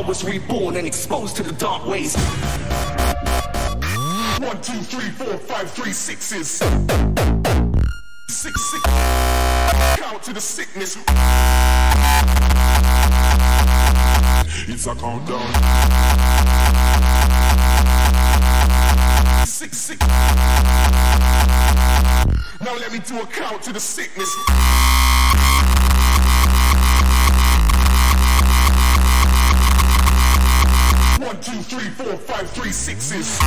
S23: I
S24: was
S25: reborn and exposed to the dark ways.
S26: One, two, three, four, five, three, sixes. Six, six. Count to the sickness. It's a countdown. Six, six. Now let me do a count to the sickness. one, three sixes.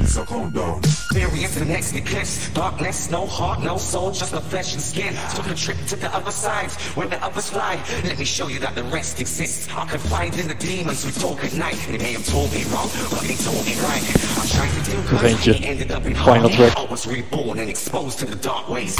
S26: It's a condom.
S25: There is the next eclipse. Darkness, no heart, no soul, just the flesh and skin. Took a trip to the other side, When the others fly. Let me show you that the rest exists. I confide in the demons who talk at night. They may have told me wrong, but they told me right. I'm trying to do good, Thank ended up in
S1: Final.
S25: I was reborn and exposed to the dark ways.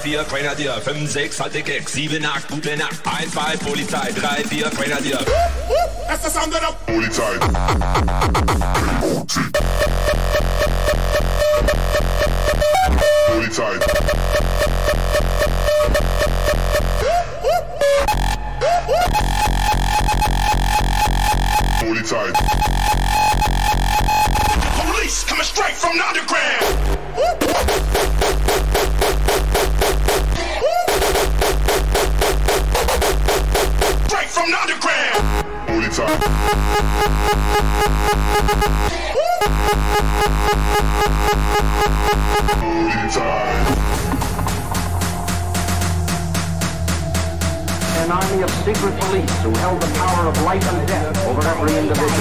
S27: 4,
S28: Grenadier, 5, 6, halte Keks, 7, 8, gute Nacht, 1, 2, Polizei, 3, 4, Grenadier.
S12: That's the sound of the
S26: Polizei. Polizei. Polizei.
S12: police coming straight from the underground.
S29: An army of secret police who held the power of life and death over every individual.
S28: 1,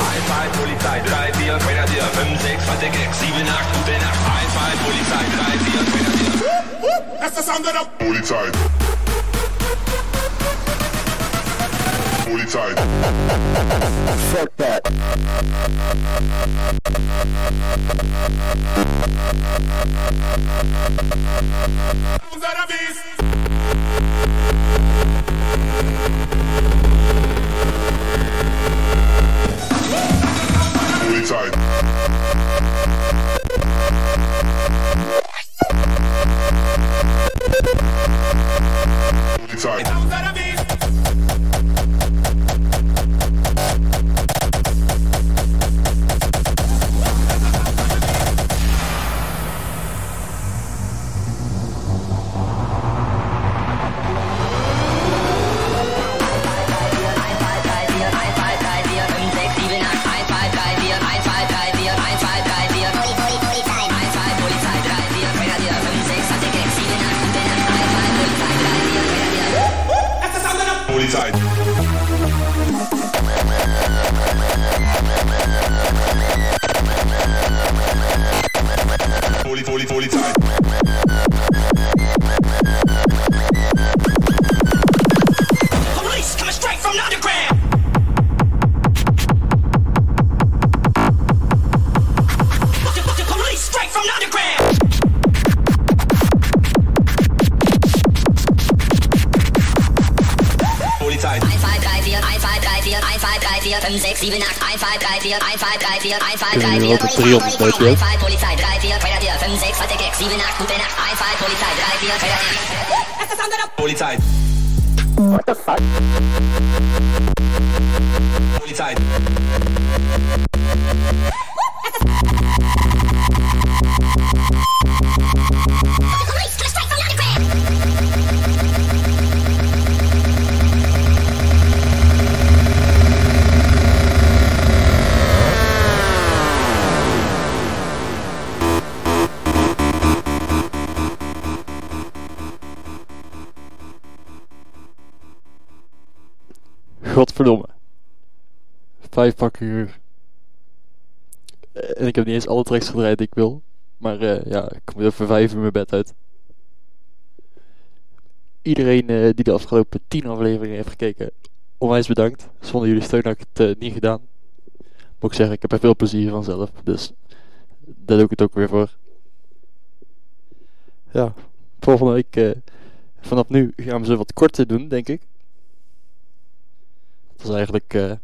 S28: 2, Polizei, 3, 4, Grenadier, 5, 6, halte Keks, 7, 8, gute Nacht, 1, 2, Polizei, 3, 4, Grenadier.
S12: That's the sound of the
S26: Polizei. Polizei. Fuck that.
S1: Kunnen
S30: 4.
S1: we wel op 300 buiten, Vijf pakken uur. Eh, En ik heb niet eens alle tracks gedraaid die ik wil. Maar eh, ja, ik kom over vijf uur mijn bed uit. Iedereen eh, die de afgelopen tien afleveringen heeft gekeken, onwijs bedankt. Zonder jullie steun had ik het niet gedaan. Moet ik zeggen, ik heb er veel plezier van zelf. Dus daar doe ik het ook weer voor. Ja, volgende week, vanaf nu gaan we ze wat korter doen, denk ik. Het was eigenlijk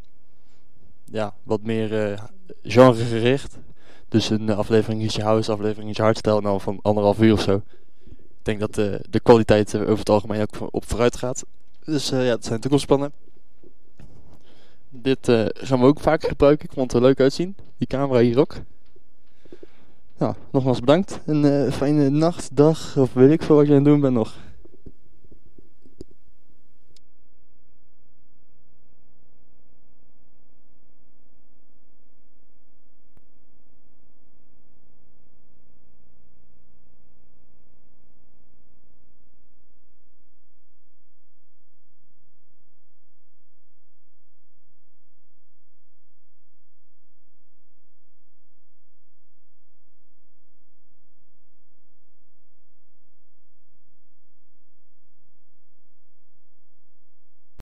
S1: ja, wat meer eh genregericht. Dus een eh, aflevering is je house, aflevering is je hardstyle en dan van anderhalf uur of zo. Ik denk dat eh, de kwaliteit over het algemeen ook op vooruit gaat. Dus eh, ja, dat zijn toekomstplannen. Dit eh, gaan we ook vaker gebruiken. Ik vond het er leuk uitzien. Die camera hier ook. Nou, nogmaals bedankt. Een fijne nacht, dag of weet ik veel wat je aan het doen bent nog.